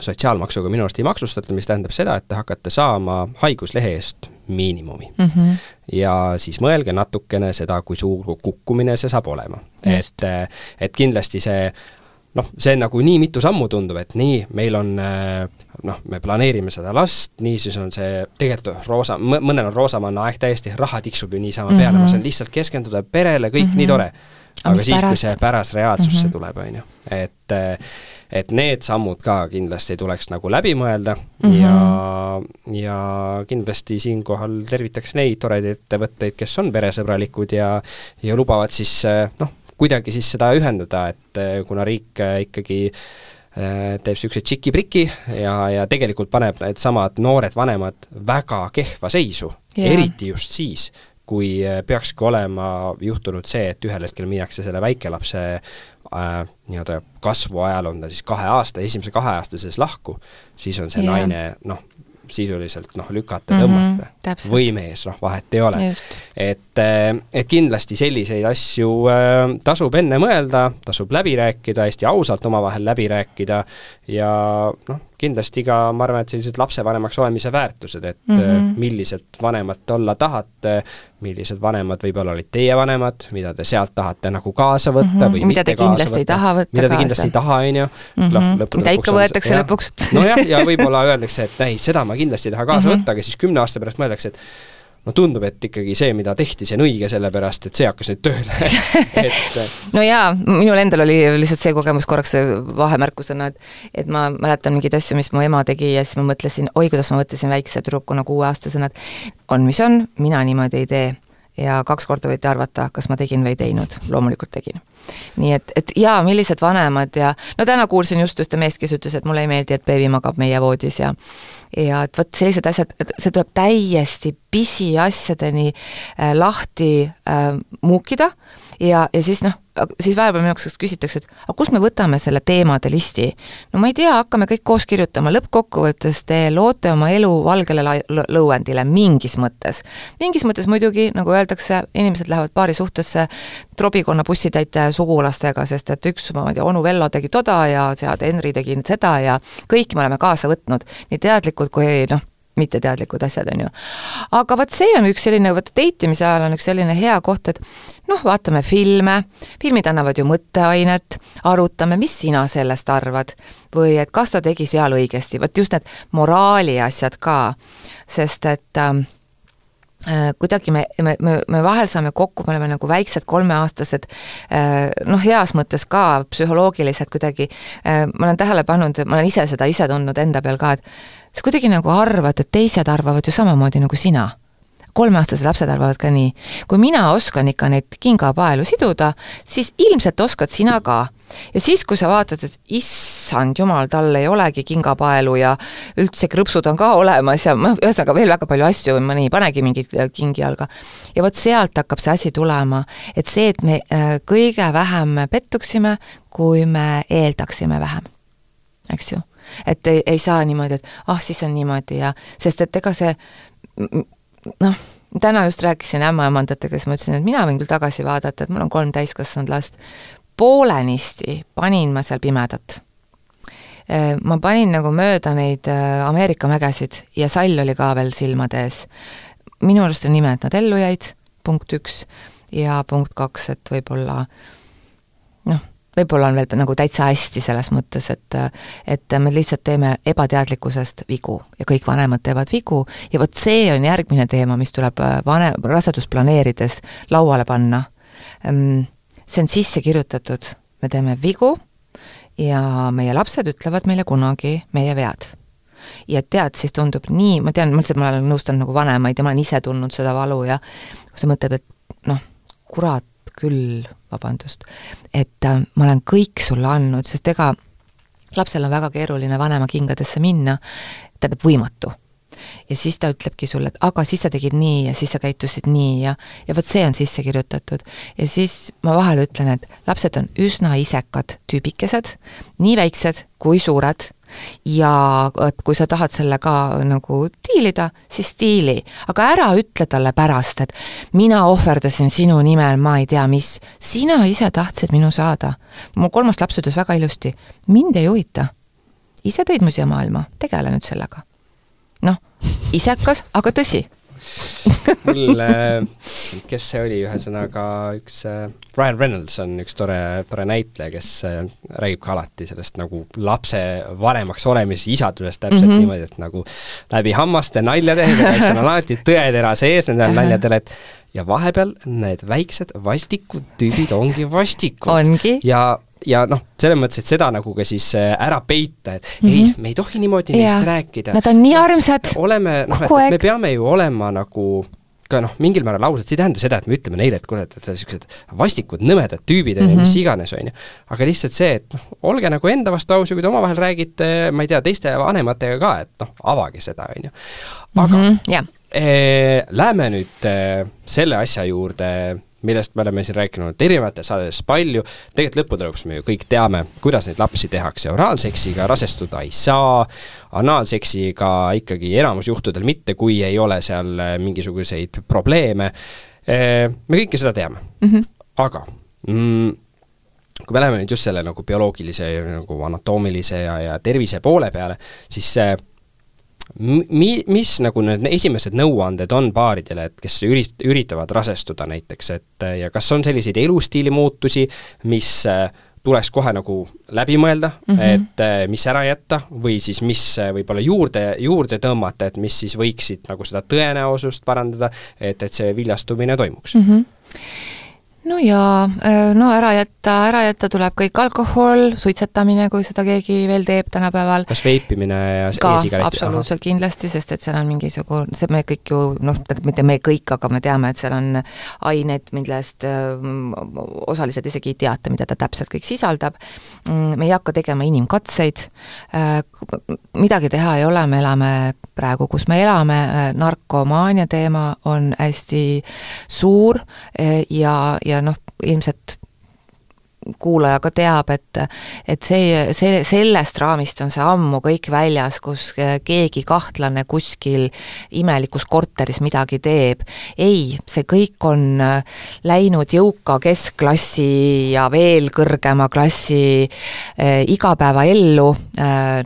sotsiaalmaksuga minu arust ei maksustata, mis tähendab seda, et te hakkate saama haiguslehe eest miinimumi mm. -hmm. ja siis mõelge natukene seda, kui suur kukkumine see saab olema. et, äh, et kindlasti see noh, see nagu nii mitu sammu tundub, et nii, meil on äh, noh, me planeerime seda last, nii siis on see tegelikult roosa, mõnel on roosamanna aeg täiesti, raha tiksub ju niisama mm -hmm. peale, ma saan lihtsalt keskenduda perele, kõik mm -hmm. nii tore. aga siis, kui see päras reaalsusse mm -hmm. tuleb, on ju, et äh, et need sammud ka kindlasti tuleks nagu läbi mõelda mm -hmm. ja, ja kindlasti siinkohal tervitaks neid toredaid ettevõtteid, kes on peresõbralikud ja ja lubavad siis äh, noh, kuidagi siis seda ühendada, et eh, kuna riik eh, ikkagi eh, teeb niisuguse tšiki-priki ja, ja tegelikult paneb needsamad noored vanemad väga kehva seisu yeah., eriti just siis, kui peakski olema juhtunud see, et ühel hetkel minnakse selle väikelapse äh, nii-öelda kasvuajal on ta siis kahe aasta, esimese kahe aasta sees lahku, siis on see Jah. naine noh, sisuliselt noh, lükata, Mhm, tõmmata. täpselt. või mees, noh vahet ei ole. Et, et kindlasti selliseid asju äh, tasub enne mõelda, tasub läbi rääkida, hästi ausalt omavahel läbi rääkida ja noh, kindlasti ka ma arvan, et sellised lapsevanemaks olemise väärtused, et mm Mhm. -hmm. millised vanemad olla tahate, millised vanemad võib-olla olid teie vanemad, mida te sealt tahate nagu kaasa võtta Mhm. või Mida te kindlasti ei taha võtta mida te kaasa. kindlasti ei taha, on ju. Mhm. Noh, Mida ikka võetakse lõpuks. nojah, ja võib-olla öeldakse, et ei, seda ma kindlasti ei taha kaasa Mhm. võtta, aga siis kümne aasta pärast mõeldakse, et no tundub, et ikkagi see, mida tehti, see on õige, sellepärast et see hakkas nüüd tööle et no jaa, minul endal oli lihtsalt see kogemus korraks vahemärkusena, et et ma mäletan mingeid asju, mis mu ema tegi ja siis ma mõtlesin, oi, kuidas ma mõtlesin väikse tüdrukuna, kuueaastasena, et on, mis on, mina niimoodi ei tee. ja kaks korda võite arvata, kas ma tegin või ei teinud, loomulikult tegin. Nii et, et jaa, millised vanemad ja no täna kuulsin just ühte meest, kes ütles, et mulle ei meeldi, et beebi magab meie voodis ja ja et vot sellised asjad, see tuleb täiesti pisiasjadeni äh, lahti äh, muukida ja, ja siis noh, siis vahepeal minu käest küsitakse, et aga kust me võtame selle teemade listi? no ma ei tea, hakkame kõik koos kirjutama, lõppkokkuvõttes te loote oma elu valgele lõuendile mingis mõttes. mingis mõttes muidugi, nagu öeldakse, inimesed lähevad paari suhtesse trobikonna bussitäite sugulastega, sest et üks, ma ei tea, onu Vello tegi toda ja sead Henri tegi seda ja kõiki me oleme kaasa võtnud, nii teadlikud kui noh, mitteteadlikud asjad, on ju. aga vot see on üks selline, vot date imise ajal on üks selline hea koht, et noh, vaatame filme, filmid annavad ju mõtteainet, arutame, mis sina sellest arvad või et kas ta tegi seal õigesti, vot just need moraali asjad ka, sest et äh, kuidagi me, me, me, me vahel saame kokku, me oleme nagu väiksed kolmeaastased, äh, noh, heas mõttes ka psühholoogiliselt kuidagi, äh, ma olen tähele pannud, ma olen ise seda ise tundnud enda peal ka, et sa kuidagi nagu arvad, et teised arvavad ju samamoodi nagu sina kolmeaastased lapsed arvavad ka nii. kui mina oskan ikka neid kingapaelu siduda, siis ilmselt oskad sina ka. Ja siis, kui sa vaatad, et issand jumal, tal ei olegi kingapaelu ja üldse krõpsud on ka olemas ja noh, ühesõnaga veel väga palju asju, mõni ei panegi mingeid kingi jalga. ja vot sealt hakkab see asi tulema, et see, et me äh, kõige vähem pettuksime, kui me eeldaksime vähem, eks ju? Et ei, ei saa niimoodi, et ah, siis on niimoodi ja, sest et ega see noh, täna just rääkisin ämmaemandatega, siis ma ütlesin, et mina võin küll tagasi vaadata, et mul on kolm täiskasvanud last, poolenisti panin ma seal pimedat. Ma panin nagu mööda neid Ameerika mägesid ja sall oli ka veel silmade ees. minu arust on ime, et nad ellu jäid, punkt üks, ja punkt kaks, et võib-olla noh, võib-olla on veel nagu täitsa hästi selles mõttes, et et me lihtsalt teeme ebateadlikkusest vigu ja kõik vanemad teevad vigu ja vot see on järgmine teema, mis tuleb vane, rasedust planeerides lauale panna. See on sisse kirjutatud, me teeme vigu ja meie lapsed ütlevad meile kunagi meie vead. Ja tead, siis tundub nii, ma tean, ma ütlesin, ma olen nõustanud nagu vanemaid ja ma olen ise tundnud seda valu ja kui sa mõtled, et noh, kurat küll, vabandust, et äh, ma olen kõik sulle andnud, sest ega lapsel on väga keeruline vanema kingadesse minna, tähendab võimatu. Ja siis ta ütlebki sulle, et aga siis sa tegid nii ja siis sa käitusid nii ja, ja vot see on sisse kirjutatud. ja siis ma vahel ütlen, et lapsed on üsna isekad tüübikesed, nii väiksed kui suured ja et kui sa tahad sellega nagu diilida, siis diili, aga ära ütle talle pärast, et mina ohverdasin sinu nimel, ma ei tea mis, sina ise tahtsid minu saada. mu kolmas laps ütles väga ilusti, mind ei huvita. ise tõid mu siia maailma, tegele nüüd sellega. Isekas, aga tõsi. Mul, kes see oli, ühesõnaga üks äh, Ryan Reynolds on üks tore, tore näitleja, kes äh, räägib ka alati sellest nagu lapse vanemaks olemisest, isadusest täpselt mm -hmm. niimoodi, et nagu läbi hammaste nalja tehes, eks on alati tõetera sees nendel naljadel, et ja vahepeal need väiksed vastikud tüübid ongi vastikud. ongi. ja ja noh, selles mõttes, et seda nagu ka siis ära peita, et mm -hmm. ei, me ei tohi niimoodi ja. neist rääkida. Nad on nii armsad. oleme, noh, et me peame ju olema nagu ka noh, mingil määral ausad, see ei tähenda seda, et me ütleme neile, et kuule, et niisugused vastikud, nõmedad tüübid on ju mm -hmm., mis iganes, on ju. aga lihtsalt see, et noh, olge nagu enda vastu aus ja kui te omavahel räägite, ma ei tea, teiste vanematega ka, et noh, avage seda, on ju. aga mm -hmm, yeah. Eh, läheme nüüd eh, selle asja juurde, millest me oleme siin rääkinud erinevates saadetes palju, tegelikult lõppude lõpuks me ju kõik teame, kuidas neid lapsi tehakse, oraalseksiga rasestuda ei saa, anaalseksiga ikkagi enamus juhtudel mitte, kui ei ole seal mingisuguseid probleeme, me kõike seda teame. Mm, -hmm. aga mm, kui me läheme nüüd just selle nagu bioloogilise nagu anatoomilise ja, ja tervise poole peale, siis see mi-, mis nagu need esimesed nõuanded on paaridele, et kes ürit-, üritavad rasestuda näiteks, et ja kas on selliseid elustiili muutusi, mis äh, tuleks kohe nagu läbi mõelda mm, -hmm. et äh, mis ära jätta või siis mis äh, võib-olla juurde, juurde tõmmata, et mis siis võiksid nagu seda tõenäosust parandada, et, et see viljastumine toimuks mm. -hmm no jaa, äh, no ära jätta, ära jätta tuleb kõik alkohol, suitsetamine, kui seda keegi veel teeb tänapäeval. kas veipimine ja e-sigaretid? absoluutselt Aha. kindlasti, sest et seal on mingisugune, see me kõik ju noh, mitte me kõik, aga me teame, et seal on aineid, millest äh, osalised isegi ei teata, mida ta täpselt kõik sisaldab. Mm, me ei hakka tegema inimkatseid, äh, midagi teha ei ole, me elame praegu, kus me elame, narkomaania teema on hästi suur ja, ja ja noh, ilmselt kuulaja ka teab, et et see, see, sellest raamist on see ammu kõik väljas, kus keegi kahtlane kuskil imelikus korteris midagi teeb. ei, see kõik on läinud jõuka keskklassi ja veel kõrgema klassi äh, igapäevaellu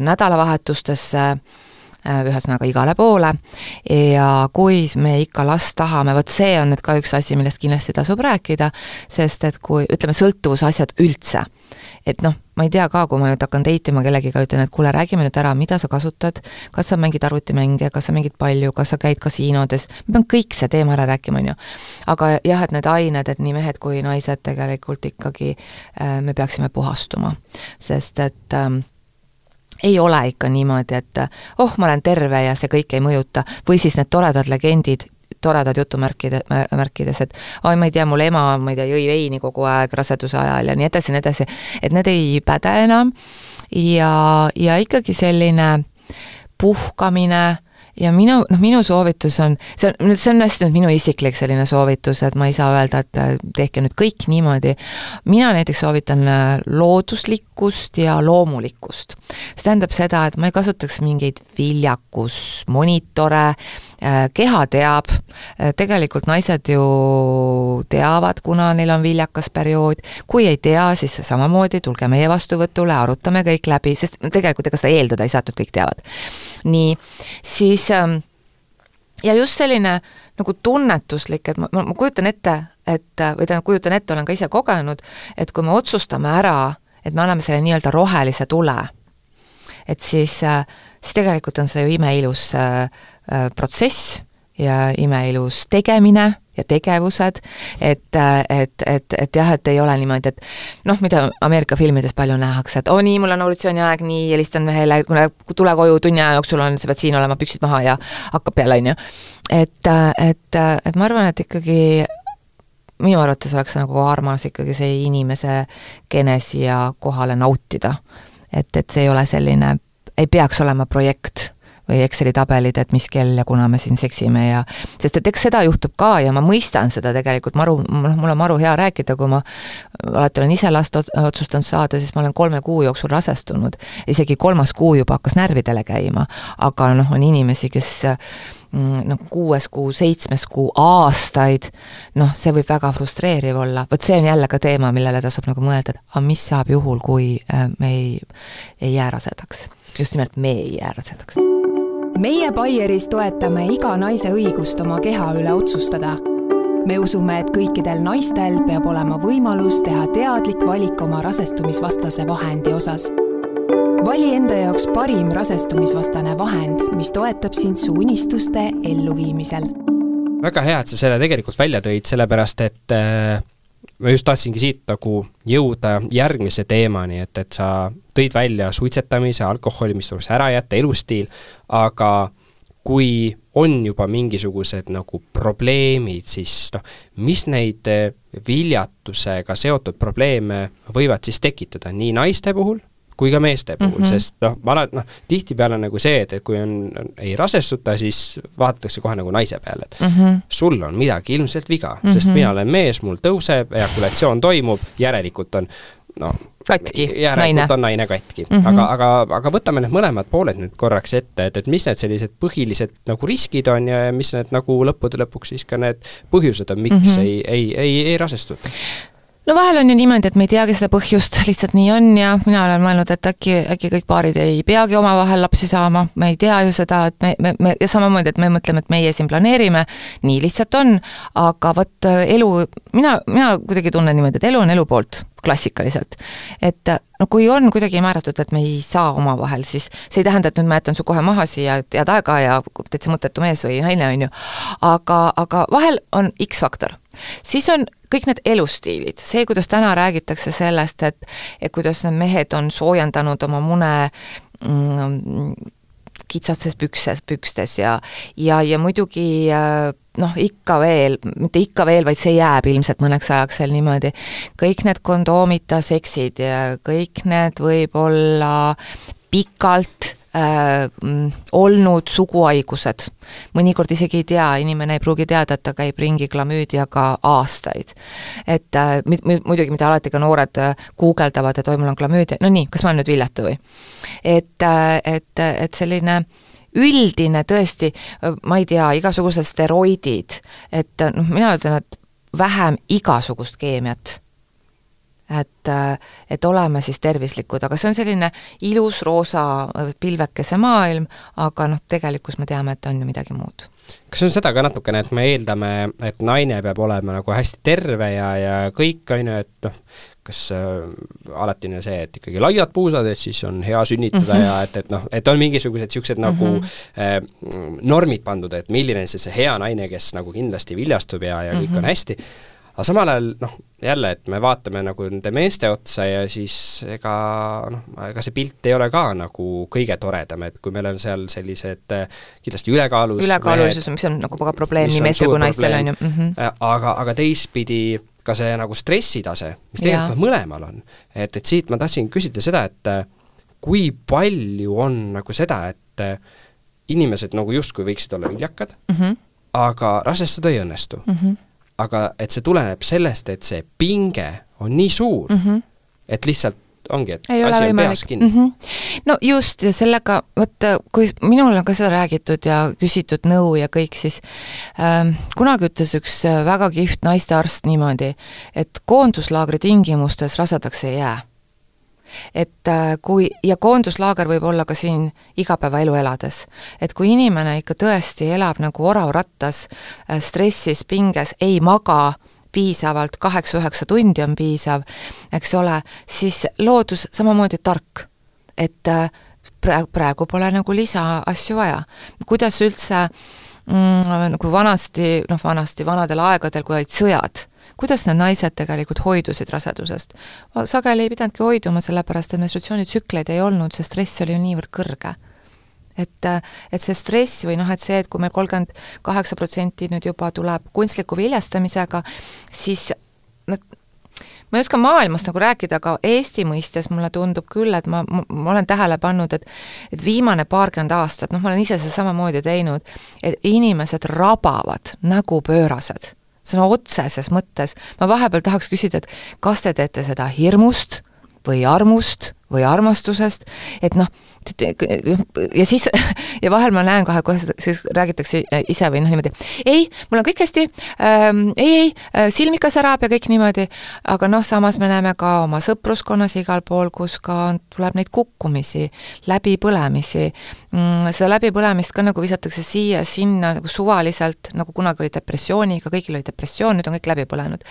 nädalavahetustesse ühesõnaga igale poole, ja kui me ikka last tahame, vot see on nüüd ka üks asi, millest kindlasti tasub rääkida, sest et kui, ütleme, sõltuvusasjad üldse, et noh, ma ei tea ka, kui ma nüüd hakkan date ima kellegiga, ütlen, et kuule, räägime nüüd ära, mida sa kasutad, kas sa mängid arvutimänge, kas sa mängid palju, kas sa käid kasiinodes, ma pean kõik see teema ära rääkima, on ju. aga jah, et need ained, et nii mehed kui naised tegelikult ikkagi äh, me peaksime puhastuma, sest et ähm, ei ole ikka niimoodi, et oh, ma olen terve ja see kõik ei mõjuta, või siis need toredad legendid, toredad jutumärkide, märkides, et oi, ma ei tea, mul ema, ma ei tea, jõi veini kogu aeg raseduse ajal ja nii edasi ja nii edasi, et need ei päde enam. Ja, ja ikkagi selline puhkamine ja minu, noh, minu soovitus on, see on, see on hästi nüüd minu isiklik selline soovitus, et ma ei saa öelda, et äh, tehke nüüd kõik niimoodi, mina näiteks soovitan äh, looduslikkust ja loomulikkust. see tähendab seda, et ma ei kasutaks mingeid viljakusmonitore, keha teab, tegelikult naised ju teavad, kuna neil on viljakas periood, kui ei tea, siis samamoodi tulge meie vastuvõtule, arutame kõik läbi, sest tegelikult ega seda eeldada ei saa, et nad kõik teavad. nii, siis ähm, ja just selline nagu tunnetuslik, et ma, ma, ma kujutan ette, et või tähendab, kujutan ette, olen ka ise kogenud, et kui me otsustame ära, et me anname selle nii-öelda rohelise tule, et siis, äh, siis tegelikult on see ju imeilus äh, äh, protsess ja imeilus tegemine ja tegevused, et, et, et, et jah, et ei ole niimoodi, et noh, mida Ameerika filmides palju nähakse, et oo nii, mul on evolutsiooniaeg, nii, helistan mehele, kuule, tule koju, tunni aja jooksul on, sa pead siin olema, püksid maha ja hakkab peale, on ju. et, et, et ma arvan, et ikkagi minu arvates oleks nagu armas ikkagi see inimese genesi ja kohale nautida. et, et see ei ole selline, ei peaks olema projekt või Exceli tabelid, et mis kell ja kuna me siin seksime ja sest et eks seda juhtub ka ja ma mõistan seda tegelikult maru, noh, mul on maru hea rääkida, kui ma alati olen ise last otsustanud saada, siis ma olen kolme kuu jooksul rasestunud. isegi kolmas kuu juba hakkas närvidele käima, aga noh, on inimesi, kes mm, noh, kuues kuu, seitsmes kuu, aastaid, noh, see võib väga frustreeriv olla, vot see on jälle ka teema, millele tasub nagu mõelda, et aga mis saab juhul, kui äh, me ei, ei jää rasedaks. Just nimelt me ei jää rasedaks meie Baieris toetame iga naise õigust oma keha üle otsustada. me usume, et kõikidel naistel peab olema võimalus teha teadlik valik oma rasestumisvastase vahendi osas. vali enda jaoks parim rasestumisvastane vahend, mis toetab sind su unistuste elluviimisel. väga hea, et sa selle tegelikult välja tõid, sellepärast et äh ma just tahtsingi siit nagu jõuda järgmise teemani, et, et sa tõid välja suitsetamise, alkoholi, mis tuleks ära jätta, elustiil, aga kui on juba mingisugused nagu probleemid, siis noh, mis neid viljatusega seotud probleeme võivad siis tekitada nii naiste puhul kui ka meeste puhul mm, -hmm. sest noh, ma olen, noh, tihtipeale nagu see, et, et kui on, ei rasestuta, siis vaadatakse kohe nagu naise peale, et mm -hmm. sul on midagi ilmselt viga mm, -hmm. sest mina olen mees, mul tõuseb, ejakulatsioon toimub, järelikult on no katki, järelikult on naine katki mm. -hmm. aga, aga, aga võtame need mõlemad pooled nüüd korraks ette, et, et mis need sellised põhilised nagu riskid on ja mis need nagu lõppude lõpuks siis ka need põhjused on, miks mm -hmm. ei, ei, ei, ei rasestuta? No vahel on ju niimoodi, et me ei teagi seda põhjust, lihtsalt nii on ja mina olen mõelnud, et äkki, äkki kõik paarid ei peagi omavahel lapsi saama, me ei tea ju seda, et me, me, me ja samamoodi, et me mõtleme, et meie siin planeerime, nii lihtsalt on, aga vot elu, mina, mina kuidagi tunnen niimoodi, et elu on elu poolt klassikaliselt. et no kui on kuidagi määratud, et me ei saa omavahel, siis see ei tähenda, et nüüd ma jätan su kohe maha siia, et head aega ja täitsa mõttetu mees või naine, on ju, aga, aga vahel on X-faktor. Siis on kõik need elustiilid, see, kuidas täna räägitakse sellest, et et kuidas need mehed on soojendanud oma mune mm, kitsastes pükses, pükstes ja ja, ja muidugi äh, noh, ikka veel, mitte ikka veel, vaid see jääb ilmselt mõneks ajaks veel niimoodi, kõik need kondoomita seksid ja kõik need võib-olla pikalt äh, mm, olnud suguhaigused. mõnikord isegi ei tea, inimene ei pruugi teada, et ta käib ringi klamüüdiaga aastaid. et äh, muidugi, mida alati ka noored äh, guugeldavad, et oi, mul on klamüüdia, no nii, kas ma olen nüüd viljatu või? et äh,, et, et selline üldine tõesti, ma ei tea, igasugused steroidid, et noh, mina ütlen, et vähem igasugust keemiat et, et oleme siis tervislikud, aga see on selline ilus roosa pilvekese maailm, aga noh, tegelikkus me teame, et on ju midagi muud. kas on seda ka natukene, et me eeldame, et naine peab olema nagu hästi terve ja, ja kõik, on ju, et noh, kas äh, alati on see, et ikkagi laiad puusad, et siis on hea sünnitada mm -hmm. ja et, et noh, et on mingisugused niisugused mm -hmm. nagu äh, normid pandud, et milline on siis see hea naine, kes nagu kindlasti viljastub ja, ja kõik mm -hmm. on mhm. hästi, aga samal ajal noh, jälle, et me vaatame nagu nende meeste otsa ja siis ega noh, ega see pilt ei ole ka nagu kõige toredam, et kui meil on seal sellised äh, kindlasti ülekaalus ülekaalulisus, mis on nagu ka probleem nii meestel kui naistel, on ju mm. -hmm. aga, aga teistpidi ka see nagu stressitase, mis tegelikult mõlemal on. et, et siit ma tahtsin küsida seda, et äh, kui palju on nagu seda, et äh, inimesed nagu justkui võiksid olla viljakad mm, -hmm. aga rasestuda ei õnnestu mm. -hmm aga et see tuleneb sellest, et see pinge on nii suur mm, -hmm. et lihtsalt ongi, et ei asi on peas kinni mm. -hmm. no just, ja sellega, vot kui minul on ka seda räägitud ja küsitud nõu ja kõik, siis ähm, kunagi ütles üks väga kihvt naistearst niimoodi, et koonduslaagri tingimustes rasedaks ei jää et äh, kui, ja koonduslaager võib olla ka siin igapäevaelu elades. et kui inimene ikka tõesti elab nagu orav rattas, äh, stressis, pinges, ei maga, piisavalt, kaheksa-üheksa tundi on piisav, eks ole, siis loodus samamoodi tark. et äh, praegu, praegu pole nagu lisaasju vaja. kuidas üldse mm, nagu vanasti, noh vanasti, vanadel aegadel, kui olid sõjad kuidas need naised tegelikult hoidusid rasedusest? sageli ei pidanudki hoiduma, sellepärast et menstratsioonitsükleid ei olnud, see stress oli ju niivõrd kõrge et, et see stress või noh, et see, et kui meil kolmkümmend kaheksa protsenti nüüd juba tuleb kunstliku viljastamisega, siis nad ma ei oska maailmast nagu rääkida, aga Eesti mõistes mulle tundub küll, et ma, ma, ma olen tähele pannud, et et viimane paarkümmend aastat, noh, ma olen ise seda samamoodi teinud, et inimesed rabavad nagu pöörased sõna otseses mõttes, ma vahepeal tahaks küsida, et kas te teete seda hirmust või armust või armastusest, et noh, ja siis, ja vahel ma näen kohe, kohe siis räägitakse ise või noh, niimoodi, ei, mul on kõik hästi ähm,, ei, ei, äh, silm ikka särab ja kõik niimoodi, aga noh, samas me näeme ka oma sõpruskonnas igal pool, kus ka tuleb neid kukkumisi, läbipõlemisi mm,, seda läbipõlemist ka nagu visatakse siia-sinna nagu suvaliselt, nagu kunagi oli depressiooniga, kõigil oli depressioon, nüüd on kõik läbi põlenud.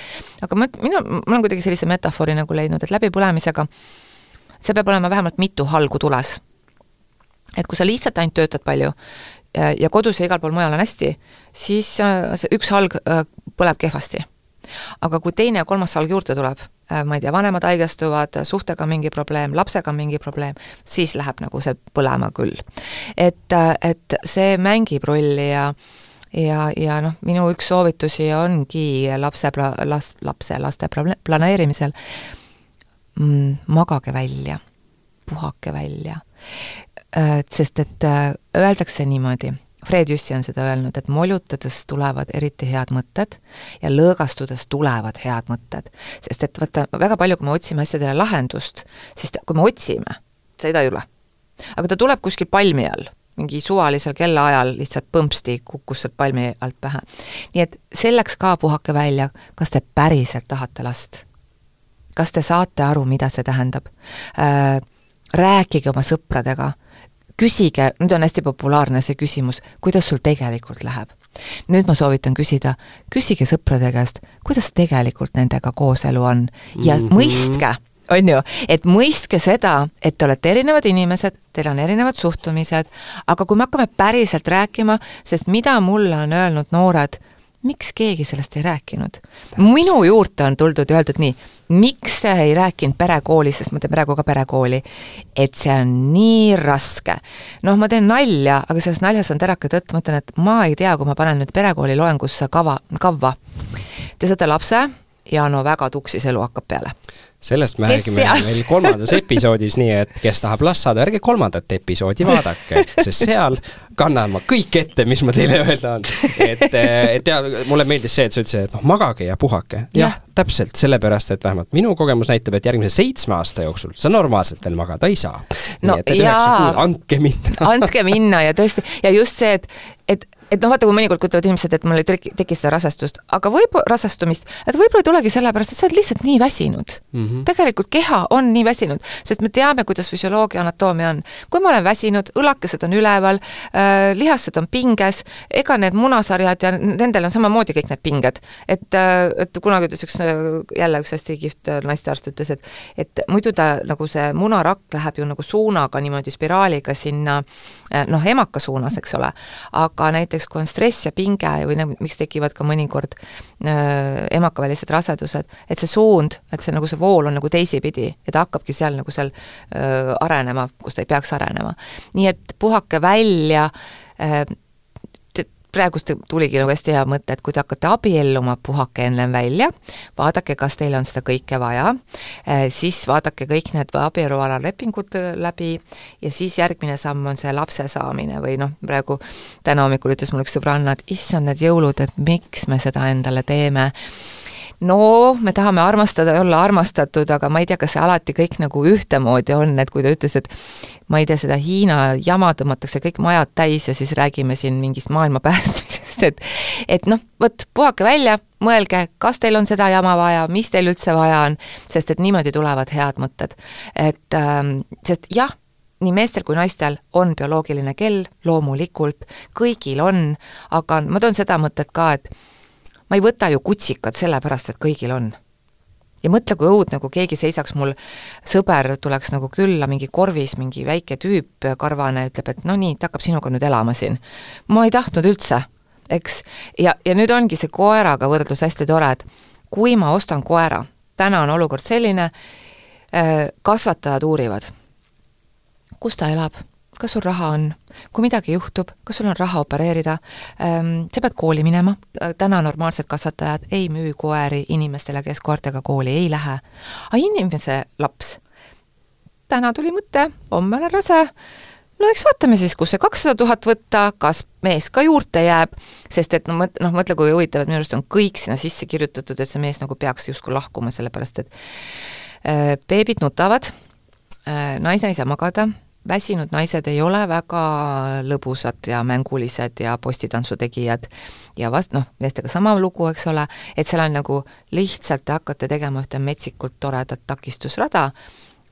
aga ma, mina, ma olen kuidagi sellise metafoori nagu leidnud, et läbipõlemisega see peab olema vähemalt mitu halgu tules. Et kui sa lihtsalt ainult töötad palju ja kodus ja igal pool mujal on hästi, siis äh, see üks halg äh, põleb kehvasti. aga kui teine ja kolmas halg juurde tuleb, äh, ma ei tea, vanemad haigestuvad, suhtega mingi probleem, lapsega mingi probleem, siis läheb nagu see põlema küll. et, et see mängib rolli ja ja, ja noh, minu üks soovitusi ongi lapse, las-, lapse, laste planeerimisel mm, magage välja. puhake välja. Sest et öeldakse niimoodi Fred Jüssi on seda öelnud, et molutades tulevad eriti head mõtted ja lõõgastudes tulevad head mõtted. sest et vaata, väga palju, kui me otsime asjadele lahendust, siis kui me otsime, seda ei tule. aga ta tuleb kuskil palmi all, mingi suvalisel kellaajal lihtsalt põmpsti kukkus sealt palmi alt pähe. nii et selleks ka puhake välja, kas te päriselt tahate last. kas te saate aru, mida see tähendab äh,? rääkige oma sõpradega küsige, nüüd on hästi populaarne see küsimus, kuidas sul tegelikult läheb. nüüd ma soovitan küsida, küsige sõprade käest, kuidas tegelikult nendega kooselu on ja mm -hmm. mõistke, on ju, et mõistke seda, et te olete erinevad inimesed, teil on erinevad suhtumised, aga kui me hakkame päriselt rääkima, sest mida mulle on öelnud noored, miks keegi sellest ei rääkinud? minu juurde on tuldud ja öeldud nii, miks sa ei rääkinud perekoolis, sest ma teen praegu ka perekooli, et see on nii raske. noh, ma teen nalja, aga selles naljas on terake tõtt, ma ütlen, et ma ei tea, kui ma panen nüüd perekooli loengusse kava, kavva. Te saate lapse ja no väga tuksis elu hakkab peale sellest me räägime meil kolmandas episoodis, nii et kes tahab last saada, ärge kolmandat episoodi vaadake, sest seal kannan ma kõik ette, mis ma teile öelda on. et, et ja mulle meeldis see, et sa ütlesid, et noh, magage ja puhake. jah, täpselt, sellepärast et vähemalt minu kogemus näitab, et järgmise seitsme aasta jooksul sa normaalselt veel magada ei saa. no et, et jaa, andke minna andke minna ja tõesti, ja just see, et, et et noh, vaata, kui mõnikord kutsuvad inimesed, et mul tekkis seda rasestust, aga võib, rasestumist, et võib-olla ei tulegi sellepärast, et sa oled lihtsalt nii väsinud mm. -hmm. tegelikult keha on nii väsinud, sest me teame, kuidas füsioloogia, anatoomia on. kui ma olen väsinud, õlakesed on üleval äh,, lihased on pinges, ega need munasarjad ja nendel on samamoodi kõik need pinged. et äh,, et kunagi ütles üks, jälle üks hästi kihvt naistearst ütles, et et muidu ta nagu see munarakk läheb ju nagu suunaga niimoodi spiraaliga sinna äh, noh, emaka suunas, eks ole, aga näiteks kui on stress ja pinge või nagu miks tekivad ka mõnikord äh, emakavälised rasedused, et see suund, et see nagu see vool on nagu teisipidi ja ta hakkabki seal nagu seal äh, arenema, kus ta ei peaks arenema. nii et puhake välja äh, praegust tuligi nagu hästi hea mõte, et kui te hakkate abielluma, puhake ennem välja, vaadake, kas teil on seda kõike vaja, eh, siis vaadake kõik need abielualalepingud läbi ja siis järgmine samm on see lapse saamine või noh, praegu täna hommikul ütles mul üks sõbranna, et issand, need jõulud, et miks me seda endale teeme no me tahame armastada ja olla armastatud, aga ma ei tea, kas see alati kõik nagu ühtemoodi on, et kui ta ütles, et ma ei tea, seda Hiina jama tõmmatakse kõik majad täis ja siis räägime siin mingist maailma päästmisest, et et noh, vot puhake välja, mõelge, kas teil on seda jama vaja, mis teil üldse vaja on, sest et niimoodi tulevad head mõtted. et ähm, sest jah, nii meestel kui naistel on bioloogiline kell, loomulikult, kõigil on, aga ma toon seda mõtet ka, et ma ei võta ju kutsikat sellepärast, et kõigil on. ja mõtle, kui õudne, kui keegi seisaks mul, sõber tuleks nagu külla, mingi korvis mingi väike tüüp, karvane, ütleb, et no nii, ta hakkab sinuga nüüd elama siin. ma ei tahtnud üldse, eks, ja, ja nüüd ongi see koeraga võrdlus hästi tore, et kui ma ostan koera, täna on olukord selline, äh, kasvatajad uurivad, kus ta elab kas sul raha on, kui midagi juhtub, kas sul on raha opereerida, ehm, sa pead kooli minema, täna normaalsed kasvatajad ei müü koeri inimestele, kes koertega kooli ei lähe. aga inimese laps, täna tuli mõte, homme olen rase, no eks vaatame siis, kus see kakssada tuhat võtta, kas mees ka juurde jääb, sest et no mõtle, noh, mõtle, kui huvitav, et minu arust on kõik sinna sisse kirjutatud, et see mees nagu peaks justkui lahkuma, sellepärast et äh, beebid nutavad äh,, naine ei saa magada väsinud naised ei ole väga lõbusad ja mängulised ja postituntsu tegijad ja vast-, noh, meestega sama lugu, eks ole, et seal on nagu lihtsalt te hakkate tegema ühte metsikult toredat takistusrada,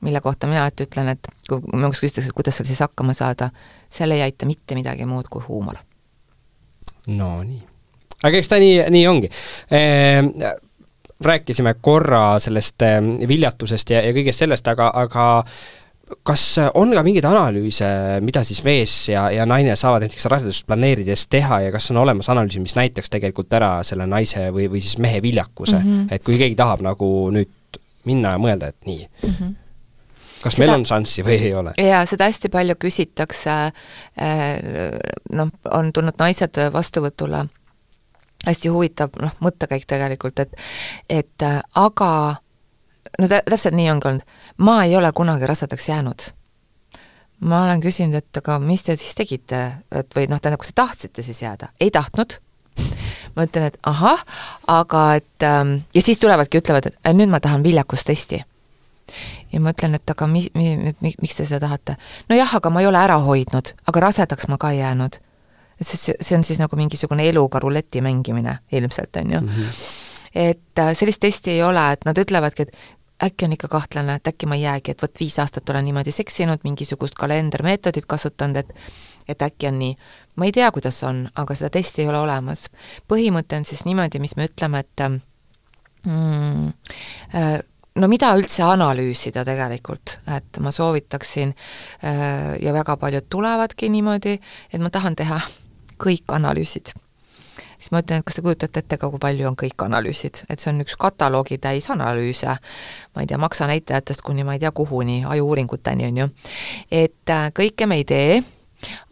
mille kohta mina alati ütlen, et kui minu käest küsitakse, et kuidas seal siis hakkama saada, seal ei aita mitte midagi muud kui huumor. no nii. aga eks ta nii, nii ongi ehm, rääkisime korra sellest ehm, viljatusest ja, ja kõigest sellest, aga, aga kas on ka mingeid analüüse, mida siis mees ja, ja naine saavad näiteks rasedust planeerides teha ja kas on olemas analüüsi, mis näitaks tegelikult ära selle naise või, või siis mehe viljakuse mm, -hmm. et kui keegi tahab nagu nüüd minna ja mõelda, et nii mm, -hmm kas seda, meil on šanssi või ei ole? jaa, seda hästi palju küsitakse, äh, noh, on tulnud naised vastuvõtule, hästi huvitav noh, mõttekäik tegelikult, et et äh, aga no tä-, täpselt nii ongi olnud. ma ei ole kunagi rasedaks jäänud. ma olen küsinud, et aga mis te siis tegite, et või noh, tähendab, kas te tahtsite siis jääda? ei tahtnud. ma ütlen, et ahah, aga et ähm, ja siis tulevadki, ütlevad, et nüüd ma tahan viljakustesti ja ma ütlen, et aga mi-, mi-, mi-, miks te seda tahate? nojah, aga ma ei ole ära hoidnud, aga rasedaks ma ka ei jäänud. sest see on siis nagu mingisugune eluga ruleti mängimine ilmselt, on ju mm. -hmm. Et äh, sellist testi ei ole, et nad ütlevadki, et äkki on ikka kahtlane, et äkki ma ei jäägi, et vot viis aastat olen niimoodi seksinud, mingisugust kalendermeetodit kasutanud, et et äkki on nii. ma ei tea, kuidas on, aga seda testi ei ole olemas. põhimõte on siis niimoodi, mis me ütleme, et mm, äh, no mida üldse analüüsida tegelikult, et ma soovitaksin äh, ja väga paljud tulevadki niimoodi, et ma tahan teha kõik analüüsid. Siis ma ütlen, et kas te kujutate ette ka, kui palju on kõik analüüsid, et see on üks kataloogi täis analüüse, ma ei tea, maksanäitajatest kuni ma ei tea kuhuni, aju-uuringuteni, on ju. et äh, kõike me ei tee,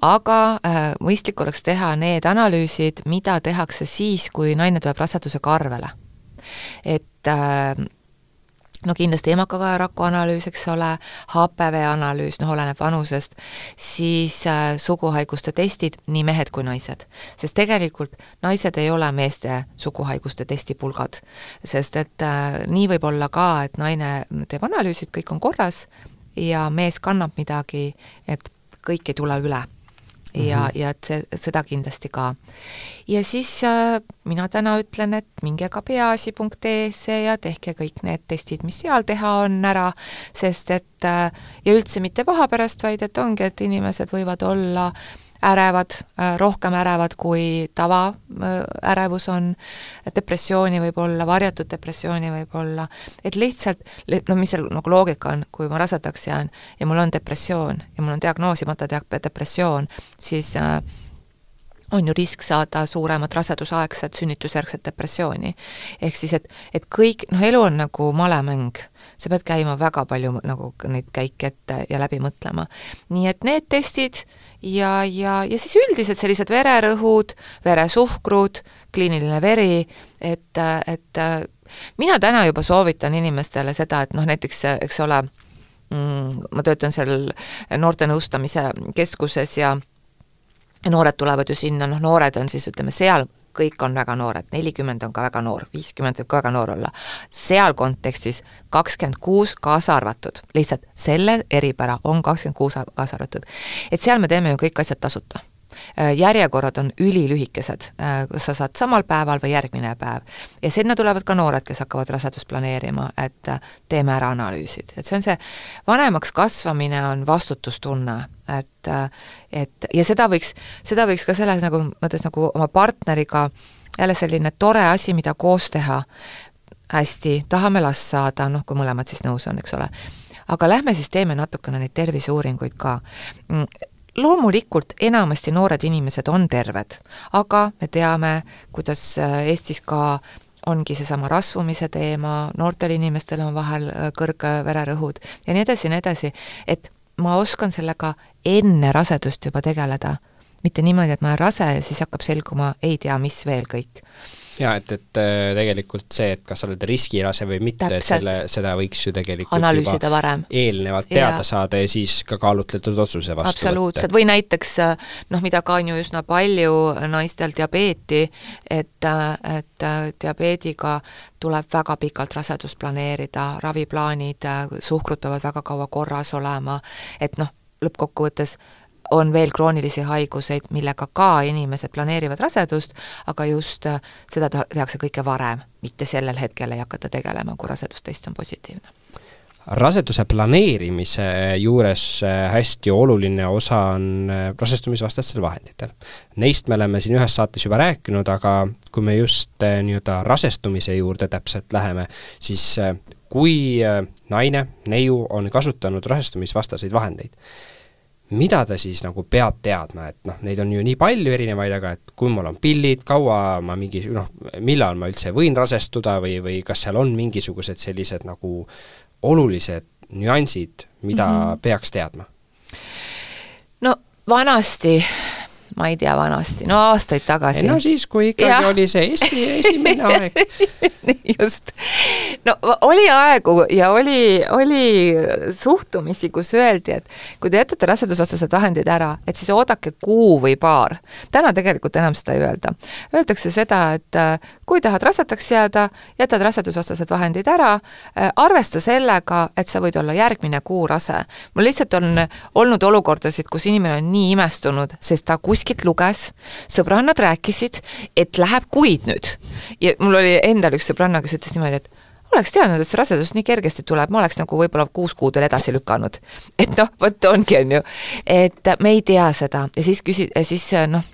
aga äh, mõistlik oleks teha need analüüsid, mida tehakse siis, kui naine tuleb rasedusega arvele. et äh, no kindlasti emakakaeraku analüüs, eks ole, HPV analüüs, noh, oleneb vanusest, siis äh, suguhaiguste testid, nii mehed kui naised. sest tegelikult naised ei ole meeste suguhaiguste testipulgad. sest et äh, nii võib olla ka, et naine teeb analüüsid, kõik on korras, ja mees kannab midagi, et kõik ei tule üle ja mm, -hmm. ja et see, seda kindlasti ka. ja siis äh, mina täna ütlen, et minge ka peaasi.ee-sse ja tehke kõik need testid, mis seal teha on, ära, sest et äh, ja üldse mitte paha pärast, vaid et ongi, et inimesed võivad olla äh, ärevad, äh, rohkem ärevad, kui tavaärevus äh, on, depressiooni võib olla, varjatud depressiooni võib olla, et lihtsalt, no mis seal nagu loogika on, kui ma rasedaks jään ja mul on depressioon ja mul on diagnoosimata depressioon, siis äh, on ju risk saada suuremat rasedusaegset sünnitusjärgset depressiooni. ehk siis, et, et kõik, noh, elu on nagu malemäng, sa pead käima väga palju nagu neid käike ette ja läbi mõtlema. nii et need testid ja, ja, ja siis üldiselt sellised vererõhud, veresuhkrud, kliiniline veri, et, et mina täna juba soovitan inimestele seda, et noh, näiteks eks ole, mm, ma töötan seal noorte nõustamise keskuses ja noored tulevad ju sinna, noh noored on siis ütleme seal, kõik on väga noored, nelikümmend on ka väga noor, viiskümmend võib ka väga noor olla. seal kontekstis kakskümmend kuus kaasa arvatud, lihtsalt selle eripära on kakskümmend kuus kaasa arvatud. et seal me teeme ju kõik asjad tasuta järjekorrad on ülilühikesed, äh, kas sa saad samal päeval või järgmine päev. ja sinna tulevad ka noored, kes hakkavad rasedust planeerima, et äh, teeme ära analüüsid, et see on see, vanemaks kasvamine on vastutustunne, et, et ja seda võiks, seda võiks ka selles nagu, mõttes nagu oma partneriga jälle selline tore asi, mida koos teha, hästi, tahame last saada, noh, kui mõlemad siis nõus on, eks ole aga lähme siis teeme natukene neid terviseuuringuid ka. Loomulikult enamasti noored inimesed on terved, aga me teame, kuidas äh, Eestis ka ongi seesama rasvumise teema, noortel inimestel on vahel äh, kõrge vererõhud ja nii edasi ja nii edasi, et ma oskan sellega enne rasedust juba tegeleda. mitte niimoodi, et ma olen rase ja siis hakkab selguma ei tea mis veel kõik jaa, et, et äh, tegelikult see, et kas sa oled riskirase või mitte, selle, seda võiks ju tegelikult analüüsida varem. eelnevalt teada ja. saada ja siis ka kaalutletud otsuse vastu absoluutselt, või näiteks äh, noh, mida ka on ju üsna palju naistel diabeeti, et, äh, et diabeediga tuleb väga pikalt rasedust planeerida, raviplaanid, suhkrut peavad väga kaua korras olema, et noh, lõppkokkuvõttes on veel kroonilisi haiguseid, millega ka inimesed planeerivad rasedust, aga just äh, seda tehakse kõike varem, mitte sellel hetkel ei hakata tegelema, kui rasedustest on positiivne raseduse planeerimise juures äh, hästi oluline osa on äh, rasestumisvastastel vahenditel. Neist me oleme siin ühes saates juba rääkinud, aga kui me just nii-öelda rasestumise juurde täpselt läheme, siis kui naine, neiu on kasutanud rasestumisvastaseid vahendeid, mida ta siis nagu peab teadma, et noh, neid on ju nii palju erinevaid, aga et kui mul on pillid, kaua ma mingi noh, millal ma üldse võin rasestuda või, või kas seal on mingisugused sellised nagu olulised nüansid, mida mm -hmm. peaks teadma? no vanasti ma ei tea, vanasti, no aastaid tagasi. no siis, kui ikkagi ja. oli see Eesti esimene aeg just. no oli aegu ja oli, oli suhtumisi, kus öeldi, et kui te jätate rasedusvastased vahendid ära, et siis oodake kuu või paar. täna tegelikult enam seda ei öelda. Öeldakse seda, et äh, kui tahad rasedaks jääda, jätad rasedusvastased vahendid ära, äh, arvesta sellega, et sa võid olla järgmine kuu rase. mul lihtsalt on olnud olukordasid, kus inimene on nii imestunud, sest ta kuskilt luges, sõbrannad rääkisid, et läheb kuid nüüd. ja mul oli endal üks sõbranna, kes ütles niimoodi, et oleks teadnud, et see rasedus nii kergesti tuleb, ma oleks nagu võib-olla kuus kuud veel edasi lükanud. et noh, vot ongi, on ju, et me ei tea seda ja siis küsi-, siis noh,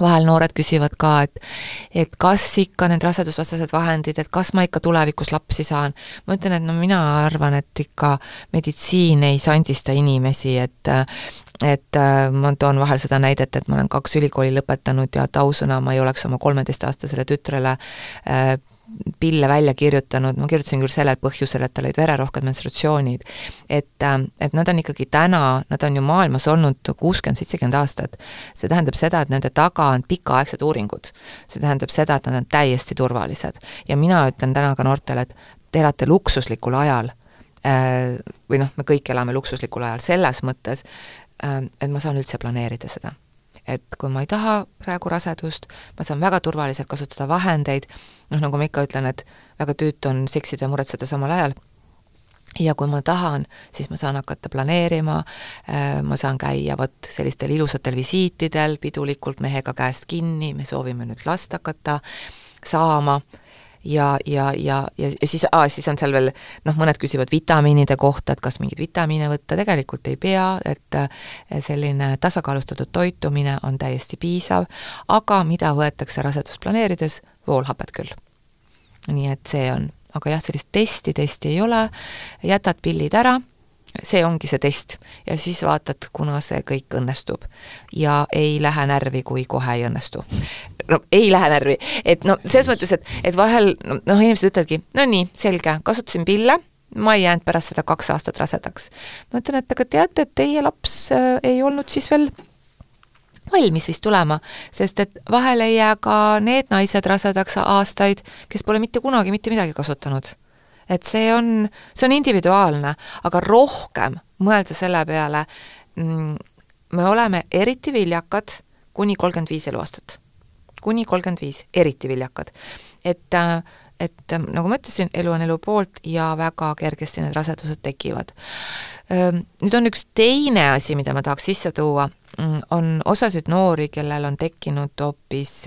vahel noored küsivad ka, et et kas ikka need rasedusvastased vahendid, et kas ma ikka tulevikus lapsi saan. ma ütlen, et no mina arvan, et ikka meditsiin ei sandista inimesi, et et ma toon vahel seda näidet, et ma olen kaks ülikooli lõpetanud ja et ausõna, ma ei oleks oma kolmeteistaastasele tütrele äh, pille välja kirjutanud, ma kirjutasin küll sellel põhjusel, et tal olid vererohked menstratsioonid, et, äh, et nad on ikkagi täna, nad on ju maailmas olnud kuuskümmend, seitsekümmend aastat. see tähendab seda, et nende taga on pikaaegsed uuringud. see tähendab seda, et nad on täiesti turvalised. ja mina ütlen täna ka noortele, et te elate luksuslikul ajal, äh, või noh, me kõik elame luksuslikul ajal selles mõttes, äh, et ma saan üldse planeerida seda et kui ma ei taha praegu rasedust, ma saan väga turvaliselt kasutada vahendeid, noh, nagu ma ikka ütlen, et väga tüütu on seksida ja muretseda samal ajal, ja kui ma tahan, siis ma saan hakata planeerima, äh, ma saan käia vot sellistel ilusatel visiitidel pidulikult mehega käest kinni, me soovime nüüd last hakata saama ja, ja, ja, ja, ja siis, siis on seal veel noh, mõned küsivad vitamiinide kohta, et kas mingeid vitamiine võtta, tegelikult ei pea, et selline tasakaalustatud toitumine on täiesti piisav, aga mida võetakse rasedust planeerides, voolhapet küll. nii et see on, aga jah, sellist testi, testi ei ole, jätad pillid ära see ongi see test ja siis vaatad, kuna see kõik õnnestub. ja ei lähe närvi, kui kohe ei õnnestu. no ei lähe närvi, et no selles mõttes, et, et vahel noh, inimesed ütlevadki, no nii, selge, kasutasin pille, ma ei jäänud pärast seda kaks aastat rasedaks. ma ütlen, et aga teate, et teie laps äh, ei olnud siis veel valmis vist tulema, sest et vahel ei jää ka need naised rasedaks aastaid, kes pole mitte kunagi mitte midagi kasutanud et see on, see on individuaalne, aga rohkem mõelda selle peale, mm, me oleme eriti viljakad kuni kolmkümmend viis eluaastat. kuni kolmkümmend viis, eriti viljakad. et, et nagu ma ütlesin, elu on elu poolt ja väga kergesti need rasedused tekivad. Nüüd on üks teine asi, mida ma tahaks sisse tuua, mm, on osasid noori, kellel on tekkinud hoopis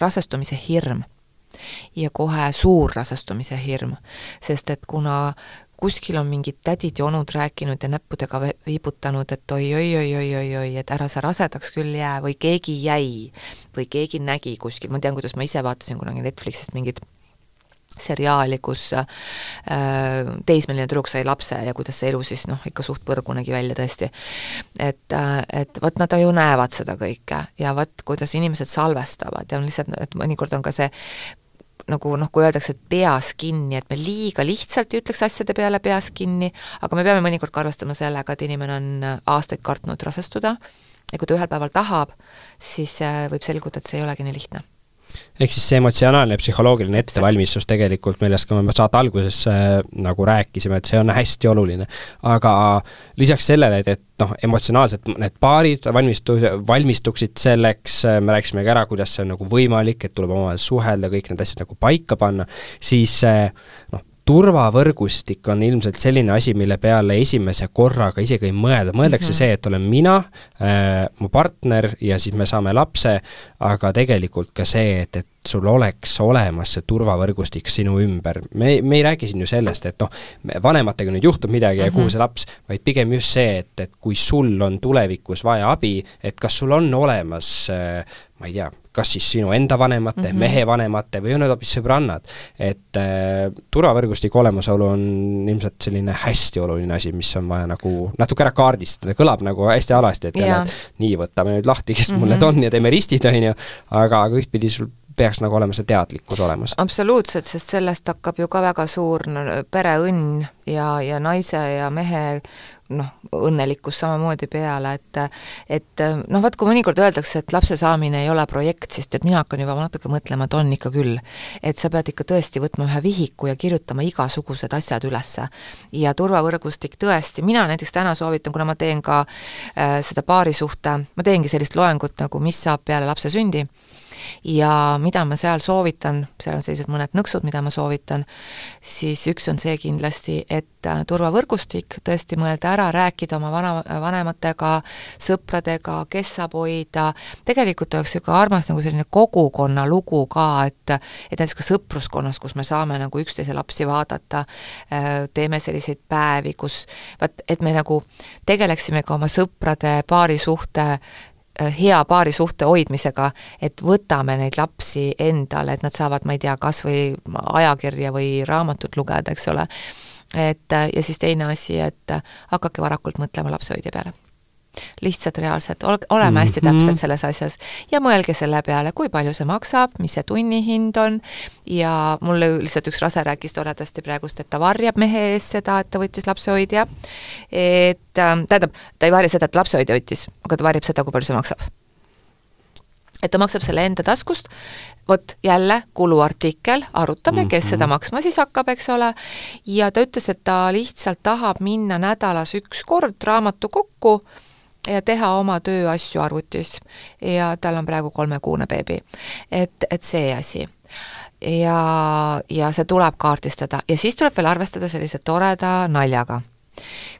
rasestumise hirm ja kohe suur rasestumise hirm. sest et kuna kuskil on mingid tädid ja onud rääkinud ja näppudega viibutanud, et oi-oi-oi-oi-oi-oi, et ära sa rasedaks küll jää või keegi jäi või keegi nägi kuskil, ma tean, kuidas ma ise vaatasin kunagi Netflixist mingit seriaali, kus äh, teismeline tüdruk sai lapse ja kuidas see elu siis noh, ikka suht põrgu nägi välja tõesti. et äh,, et vot nad ju näevad seda kõike ja vot kuidas inimesed salvestavad ja on lihtsalt, et mõnikord on ka see nagu noh, kui öeldakse, et peas kinni, et me liiga lihtsalt ei ütleks asjade peale peas kinni, aga me peame mõnikord ka arvestama sellega, et inimene on äh, aastaid kartnud rasestuda. Ja kui ta ühel päeval tahab, siis äh, võib selguda, et see ei olegi nii lihtne ehk siis see emotsionaalne ja psühholoogiline ettevalmistus tegelikult, millest ka me saate alguses äh, nagu rääkisime, et see on hästi oluline. aga lisaks sellele, et, et noh, emotsionaalselt need paarid valmistu-, valmistuksid selleks, äh, me rääkisime ka ära, kuidas see on nagu võimalik, et tuleb omavahel suhelda, kõik need asjad nagu paika panna, siis äh, noh, turvavõrgustik on ilmselt selline asi, mille peale esimese korraga isegi ei mõelda, mõeldakse mm -hmm. see, et olen mina äh,, mu partner ja siis me saame lapse, aga tegelikult ka see, et, et sul oleks olemas see turvavõrgustik sinu ümber. me, me ei räägi siin ju sellest, et noh, vanematega nüüd juhtub midagi ja mm -hmm. kuhu see laps, vaid pigem just see, et, et kui sul on tulevikus vaja abi, et kas sul on olemas äh, ma ei tea, kas siis sinu enda vanemate mm, -hmm. mehe vanemate või on need hoopis sõbrannad. et äh, turvavõrgustiku olemasolu on ilmselt selline hästi oluline asi, mis on vaja nagu natuke ära kaardistada, kõlab nagu hästi alasti, et jälle, et nii, võtame nüüd lahti, kes mm -hmm. mul need mhm. on ja teeme ristid, on ju, aga, aga ühtpidi sul peaks nagu olema see teadlikkus olemas. absoluutselt, sest sellest hakkab ju ka väga suur pereõnn ja, ja naise ja mehe noh, õnnelikkus samamoodi peale, et et noh, vaat kui mõnikord öeldakse, et lapse saamine ei ole projekt, siis et mina hakkan juba natuke mõtlema, et on ikka küll. et sa pead ikka tõesti võtma ühe vihiku ja kirjutama igasugused asjad ülesse. ja turvavõrgustik tõesti, mina näiteks täna soovitan, kuna ma teen ka äh, seda paarisuhte, ma teengi sellist loengut nagu Mis saab peale lapse sündi ja mida ma seal soovitan, seal on sellised mõned nõksud, mida ma soovitan, siis üks on see kindlasti, et äh, turvavõrgustik, tõesti mõelda ära, rääkida oma vana, vanematega, sõpradega, kes saab hoida, tegelikult oleks niisugune armas nagu selline kogukonna lugu ka, et et näiteks ka sõpruskonnas, kus me saame nagu üksteise lapsi vaadata, äh, teeme selliseid päevi, kus vaat, et me nagu tegeleksime ka oma sõprade paarisuhte hea paarisuhte hoidmisega, et võtame neid lapsi endale, et nad saavad, ma ei tea, kas või ajakirja või raamatut lugeda, eks ole. et äh, ja siis teine asi, et äh, hakake varakult mõtlema lapsehoidja peale lihtsalt reaalselt, oleme hästi mm -hmm. täpsed selles asjas. Ja mõelge selle peale, kui palju see maksab, mis see tunnihind on. Ja mulle lihtsalt üks rase rääkis toredasti praegust, et ta varjab mehe ees seda, et ta võttis lapsehoidja, et äh, tähendab, ta ei varja seda, et lapsehoidja võttis, aga ta varjab seda, kui palju see maksab. Et ta maksab selle enda taskust, vot jälle kuluartikkel, arutame, kes mm -hmm. seda maksma siis hakkab, eks ole, ja ta ütles, et ta lihtsalt tahab minna nädalas üks kord raamatukokku ja teha oma tööasju arvutis. ja tal on praegu kolmekuune beebi. et, et see asi. ja, ja see tuleb kaardistada ja siis tuleb veel arvestada sellise toreda naljaga.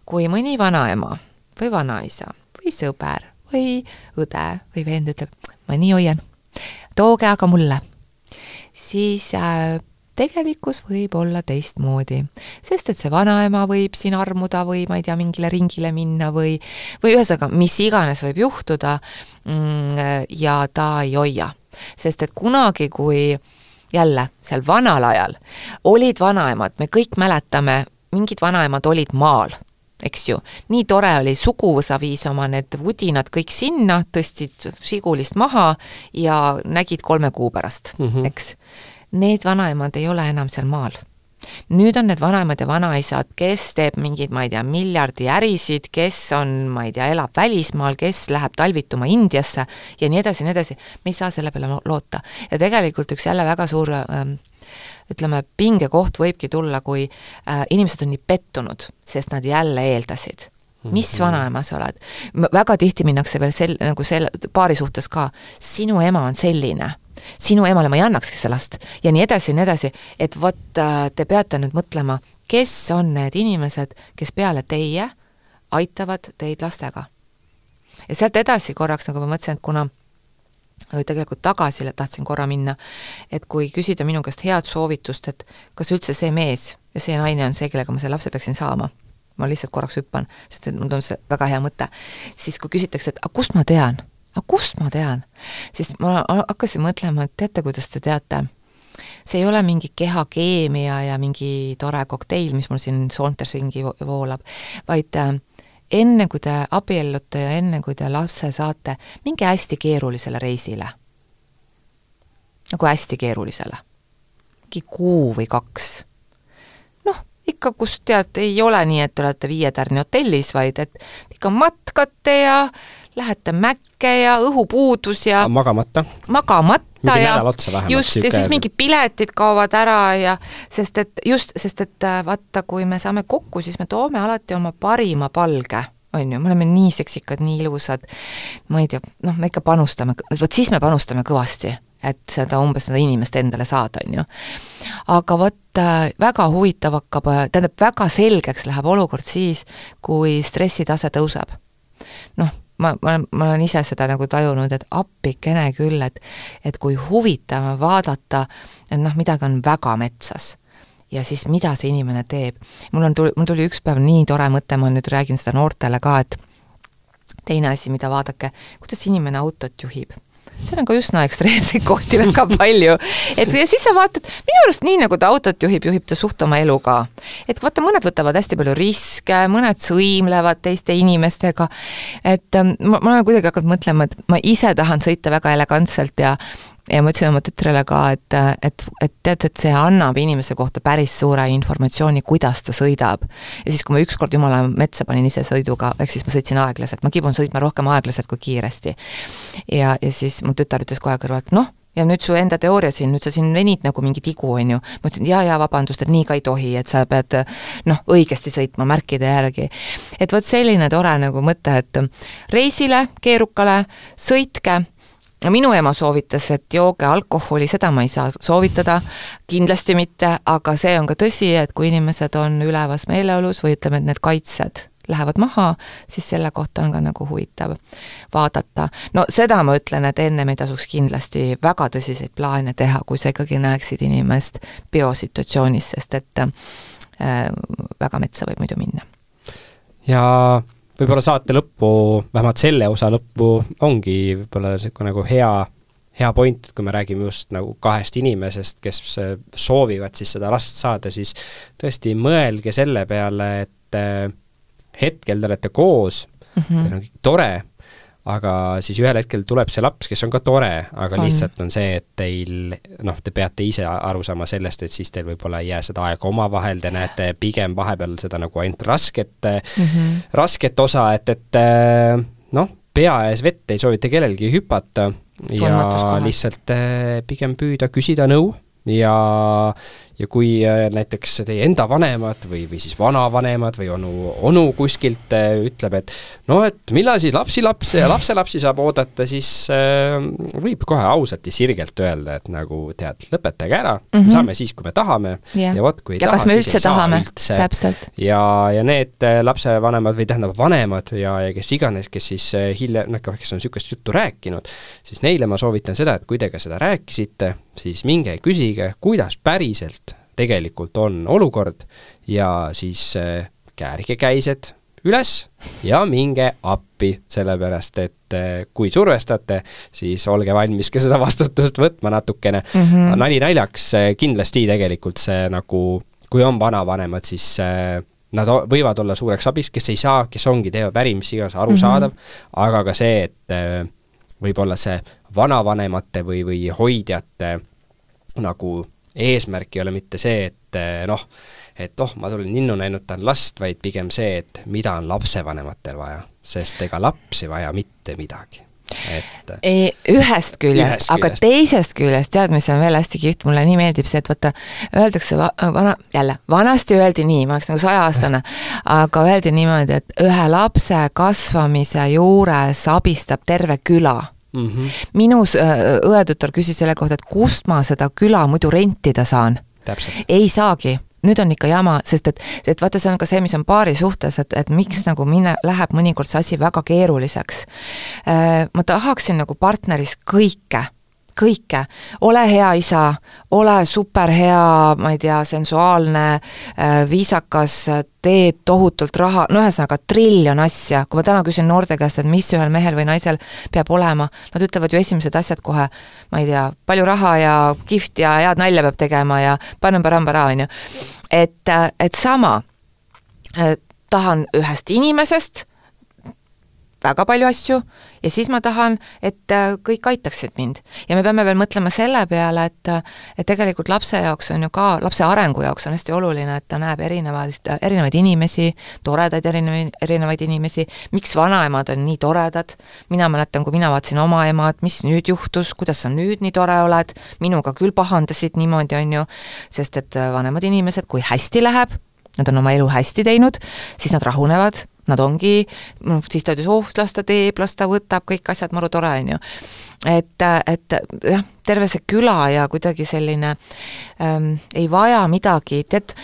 kui mõni vanaema või vanaisa või sõber või õde või vend ütleb, ma nii hoian, tooge aga mulle, siis äh, tegelikkus võib olla teistmoodi. sest et see vanaema võib siin armuda või ma ei tea, mingile ringile minna või, või ühesõnaga, mis iganes võib juhtuda mm, ja ta ei hoia. sest et kunagi, kui jälle, seal vanal ajal olid vanaemad, me kõik mäletame, mingid vanaemad olid maal eks ju, nii tore oli, suguvõsa viis oma need vudinad kõik sinna, tõstsid sigulist maha ja nägid kolme kuu pärast mm, -hmm. eks need vanaemad ei ole enam seal maal nüüd on need vanaemad ja vanaisad, kes teeb mingeid, ma ei tea, miljardi ärisid, kes on, ma ei tea, elab välismaal, kes läheb talvituma Indiasse ja nii edasi ja nii edasi, me ei saa selle peale loota. ja tegelikult üks jälle väga suur ähm, ütleme, pingekoht võibki tulla, kui äh, inimesed on nii pettunud, sest nad jälle eeldasid mis mhm. vanaema sa oled? väga tihti minnakse veel sel-, nagu selle paari suhtes ka, sinu ema on selline sinu emale ma ei annakski seda last ja nii edasi ja nii edasi, et vot äh, te peate nüüd mõtlema, kes on need inimesed, kes peale teie aitavad teid lastega. ja sealt edasi korraks, nagu ma mõtlesin, et kuna või tegelikult tagasi tahtsin korra minna, et kui küsida minu käest head soovitust, et kas üldse see mees ja see naine on see, kellega ma selle lapse peaksin saama, ma lihtsalt korraks hüppan, sest et mul tundus väga hea mõte, siis kui küsitakse, et aga kust ma tean aga kust ma tean? siis ma hakkasin mõtlema, et teate, kuidas te teate, see ei ole mingi kehakeemia ja mingi tore kokteil, mis mul siin soontes ringi voolab, vaid äh, enne, kui te abiellute ja enne, kui te lapse saate, minge hästi keerulisele reisile. nagu hästi keerulisele. mingi kuu või kaks. noh, ikka, kus tead, ei ole nii, et te olete viie tärni hotellis, vaid et ikka matkate ja lähete mäkke ja õhupuudus ja magamata. magamata mingi ja just, ja siis mingid piletid kaovad ära ja sest et just, sest et äh, vaata, kui me saame kokku, siis me toome alati oma parima palge on ju, me oleme nii seksikad, nii ilusad, ma ei tea, noh, me ikka panustame, vot siis me panustame kõvasti, et seda umbes seda inimest endale saada, on ju. aga vot äh, väga huvitav hakkab, äh, tähendab, väga selgeks läheb olukord siis, kui stressitase tõuseb. noh ma, ma, ma olen ise seda nagu tajunud, et appikene küll, et et kui huvitav on vaadata, et noh, midagi on väga metsas ja siis mida see inimene teeb. mul on, mul tuli üks päev nii tore mõte, ma nüüd räägin seda noortele ka, et teine asi, mida vaadake, kuidas inimene autot juhib seal on ka üsna ekstreemseid kohti väga palju. et ja siis sa vaatad, minu arust nii, nagu ta autot juhib, juhib ta suht oma elu ka. et vaata, mõned võtavad hästi palju riske, mõned sõimlevad teiste inimestega, et ähm, ma, ma olen kuidagi hakanud mõtlema, et ma ise tahan sõita väga elegantselt ja ja ma ütlesin oma tütrele ka, et, et, et tead, et see annab inimese kohta päris suure informatsiooni, kuidas ta sõidab. ja siis, kui ma ükskord jumala metsa panin ise sõiduga, ehk siis ma sõitsin aeglaselt, ma kipun sõitma rohkem aeglaselt kui kiiresti. ja, ja siis mu tütar ütles kohe kõrvalt, noh, ja nüüd su enda teooria siin, nüüd sa siin venid nagu mingi tigu, on ju. ma ütlesin, jaa, jaa, vabandust, et nii ka ei tohi, et sa pead noh, õigesti sõitma märkide järgi. et vot selline tore nagu mõte, et reisile, keerukale, sõitke minu ema soovitas, et jooge alkoholi, seda ma ei saa soovitada, kindlasti mitte, aga see on ka tõsi, et kui inimesed on ülevas meeleolus või ütleme, et need kaitsed lähevad maha, siis selle kohta on ka nagu huvitav vaadata. no seda ma ütlen, et ennem ei tasuks kindlasti väga tõsiseid plaane teha, kui sa ikkagi näeksid inimest biosituatsioonis, sest et äh, väga metsa võib muidu minna. ja võib-olla saate lõppu, vähemalt selle osa lõppu, ongi võib-olla niisugune nagu hea, hea point, et kui me räägime just nagu kahest inimesest, kes soovivad siis seda last saada, siis tõesti mõelge selle peale, et eh, hetkel te olete koos mm, -hmm. teil on kõik tore aga siis ühel hetkel tuleb see laps, kes on ka tore, aga on. lihtsalt on see, et teil noh, te peate ise aru saama sellest, et siis teil võib-olla ei jää seda aega omavahel, te näete pigem vahepeal seda nagu ainult rasket mm, -hmm. rasket osa, et, et noh, pea ees vett ei soovita kellelgi hüpata ja lihtsalt pigem püüda küsida nõu ja ja kui äh, näiteks teie enda vanemad või, või siis vanavanemad või onu, onu kuskilt äh, ütleb, et no et millal siis lapsi-lapse ja lapselapsi saab oodata, siis äh, võib kohe ausalt ja sirgelt öelda, et nagu tead, lõpetage ära mm, -hmm. saame siis, kui me tahame yeah. ja vot kui ei ja taha, siis ei saa tahame. üldse. ja, ja need äh, lapsevanemad või tähendab, vanemad ja, ja kes iganes, kes siis hiljem, noh, kes on niisugust juttu rääkinud, siis neile ma soovitan seda, et kui te ka seda rääkisite, siis minge küsige, kuidas päriselt tegelikult on olukord. Ja siis äh, käärige käised üles ja minge appi, sellepärast et äh, kui survestate, siis olge valmis ka seda vastutust võtma natukene. Mm -hmm.. nali naljaks, äh, kindlasti tegelikult see nagu, kui on vanavanemad, siis nad võivad olla suureks abiks, kes ei saa, kes ongi, teevad päri, mis iganes, arusaadav mm, -hmm. aga ka see, et võib-olla see vanavanemate või, või hoidjate nagu eesmärk ei ole mitte see, et eh, noh, et oh, ma tulin ninnu nennutan last, vaid pigem see, et mida on lapsevanematel vaja, sest ega laps ei vaja mitte midagi et ei, ühest küljest, aga küljest. teisest küljest, tead, mis on veel hästi kihvt, mulle nii meeldib see, et vaata, öeldakse va, vana, jälle, vanasti öeldi nii, ma oleks nagu sajaaastane, aga öeldi niimoodi, et ühe lapse kasvamise juures abistab terve küla mm. -hmm. minu äh, õetütar küsis selle kohta, et kust ma seda küla muidu rentida saan. ei saagi nüüd on ikka jama, sest et, et vaata, see on ka see, mis on paari suhtes, et, et miks nagu mine, läheb mõnikord see asi väga keeruliseks. Äh, ma tahaksin nagu partneris kõike kõike, ole hea isa, ole superhea, ma ei tea, sensuaalne, äh, viisakas, tee tohutult raha, no ühesõnaga triljon asja, kui ma täna küsin noorte käest, et mis ühel mehel või naisel peab olema, nad ütlevad ju esimesed asjad kohe, ma ei tea, palju raha ja kihvt ja head nalja peab tegema ja pann-param-para, on ju. et, et sama, äh, tahan ühest inimesest väga palju asju ja siis ma tahan, et äh, kõik aitaksid mind. ja me peame veel mõtlema selle peale, et äh, et tegelikult lapse jaoks on ju ka, lapse arengu jaoks on hästi oluline, et ta näeb erinevaid, erinevaid inimesi, toredaid erinevaid, erinevaid inimesi, miks vanaemad on nii toredad, mina mäletan, kui mina vaatasin oma ema, et mis nüüd juhtus, kuidas sa nüüd nii tore oled, minuga küll pahandasid niimoodi, on ju, sest et äh, vanemad inimesed, kui hästi läheb, nad on oma elu hästi teinud, siis nad rahunevad, nad ongi, noh, siis ta ütles, oh, las ta teeb, las ta võtab, kõik asjad, maru tore, on ju. et, et jah, terve see küla ja kuidagi selline ähm, ei vaja midagi, tead,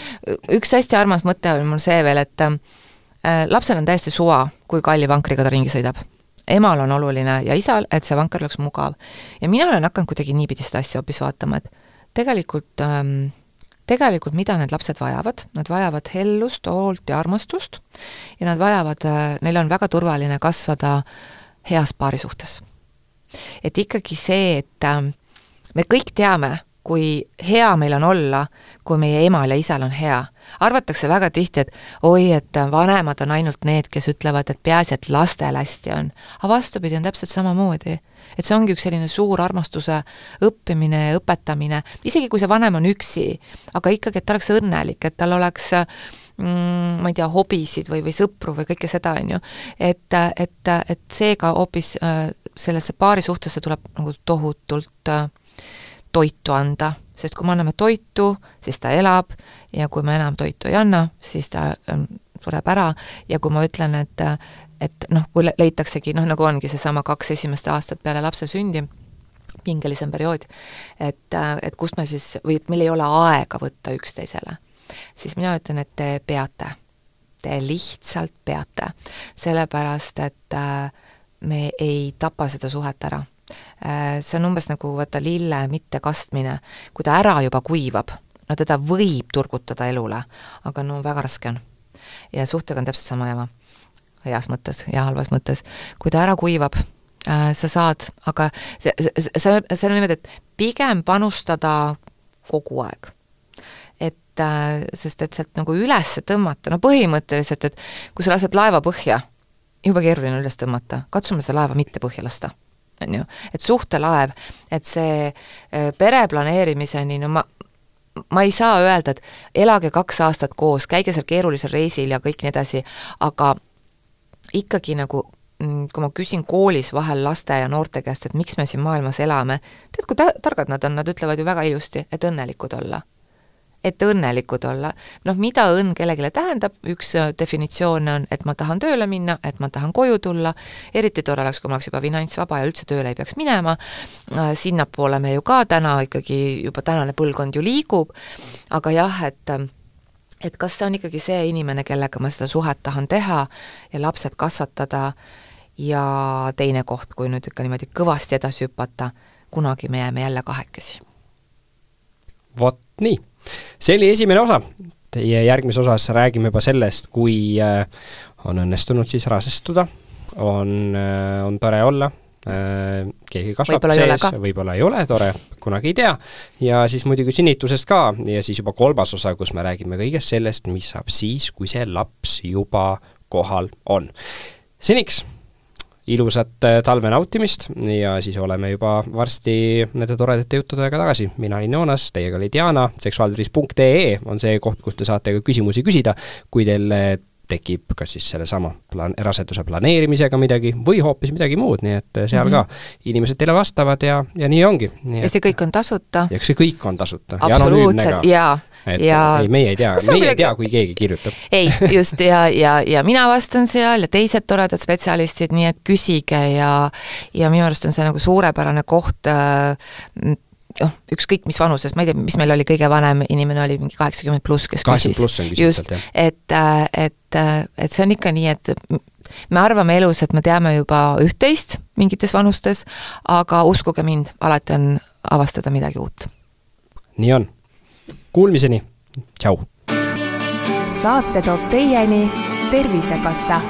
üks hästi armas mõte oli mul see veel, et äh, lapsel on täiesti suva, kui kalli vankriga ta ringi sõidab emal on oluline ja isal, et see vanker oleks mugav. ja mina olen hakanud kuidagi niipidi seda asja hoopis vaatama, et tegelikult ähm, tegelikult mida need lapsed vajavad, nad vajavad hellust, hoolt ja armastust ja nad vajavad, äh, neil on väga turvaline kasvada heas paari suhtes. et ikkagi see, et äh, me kõik teame, kui hea meil on olla, kui meie emal ja isal on hea. arvatakse väga tihti, et oi, et vanemad on ainult need, kes ütlevad, et peaasi, et lastel hästi on. aga vastupidi, on täpselt samamoodi. et see ongi üks selline suur armastuse õppimine ja õpetamine, isegi kui see vanem on üksi, aga ikkagi, et ta oleks õnnelik, et tal oleks mm, ma ei tea, hobisid või, või sõpru või kõike seda, on ju. et, et, et seega hoopis äh, sellesse paari suhtesse tuleb nagu tohutult äh, toitu anda, sest kui me anname toitu, siis ta elab ja kui me enam toitu ei anna, siis ta ähm, sureb ära ja kui ma ütlen, et et noh, kui leitaksegi, noh nagu ongi seesama kaks esimest aastat peale lapse sündi, pingelisem periood, et, et kust me siis, või et meil ei ole aega võtta üksteisele, siis mina ütlen, et te peate. Te lihtsalt peate. sellepärast, et äh, me ei tapa seda suhet ära Äh, see on umbes nagu vaata lille mittekastmine, kui ta ära juba kuivab, no teda võib turgutada elule, aga no väga raske on. ja suhtega on täpselt sama jama, heas mõttes ja halvas mõttes, kui ta ära kuivab, äh, sa saad, aga see, see, see, see on niimoodi, et pigem panustada kogu aeg. Et äh, sest et sealt nagu üles tõmmata, no põhimõtteliselt, et kui sa lased laeva põhja, jube keeruline üles tõmmata, katsume seda laeva mitte põhja lasta on ju, et suhtelaev, et see äh, pere planeerimiseni, no ma, ma ei saa öelda, et elage kaks aastat koos, käige seal keerulisel reisil ja kõik nii edasi, aga ikkagi nagu mm, kui ma küsin koolis vahel laste ja noorte käest, et miks me siin maailmas elame, tead, kui ta-, targad nad on, nad ütlevad ju väga ilusti, et õnnelikud olla et õnnelikud olla. noh, mida õnn kellelegi tähendab, üks äh, definitsioon on, et ma tahan tööle minna, et ma tahan koju tulla, eriti tore oleks, kui ma oleks juba finantsvaba ja üldse tööle ei peaks minema, äh, sinnapoole me ju ka täna ikkagi, juba tänane põlvkond ju liigub, aga jah, et et kas see on ikkagi see inimene, kellega ma seda suhet tahan teha ja lapsed kasvatada ja teine koht, kui nüüd ikka niimoodi kõvasti edasi hüpata, kunagi me jääme jälle kahekesi. vot nii see oli esimene osa. ja järgmises osas räägime juba sellest, kui äh, on õnnestunud siis rasestuda, on, äh, on tore olla, äh, keegi kasvab võib sees, võib-olla ei ole tore, kunagi ei tea, ja siis muidugi sünnitusest ka ja siis juba kolmas osa, kus me räägime kõigest sellest, mis saab siis, kui see laps juba kohal on. seniks ilusat äh, talve nautimist ja siis oleme juba varsti nende toredate juttudega tagasi. mina olin Joonas, teiega oli Diana, seksuaaltervis.ee on see koht, kus te saate ka küsimusi küsida, kui teil tekib kas siis sellesama plaan-, raseduse planeerimisega midagi või hoopis midagi muud, nii et äh, seal mm -hmm. ka inimesed teile vastavad ja, ja nii ongi. ja see kõik on tasuta. ja see kõik on tasuta. absoluutselt, jaa et ja ei, meie ei tea, meie ei tea, kui keegi kirjutab. ei, just, ja, ja, ja mina vastan seal ja teised toredad spetsialistid, nii et küsige ja ja minu arust on see nagu suurepärane koht äh, noh, ükskõik mis vanuses, ma ei tea, mis meil oli, kõige vanem inimene oli mingi kaheksakümmend pluss, kes küsis. jah. et, äh, et, äh, et see on ikka nii, et me arvame elus, et me teame juba üht-teist mingites vanustes, aga uskuge mind, alati on avastada midagi uut. nii on Kuulmiseni, tšau! saate toob teieni Tervisekassa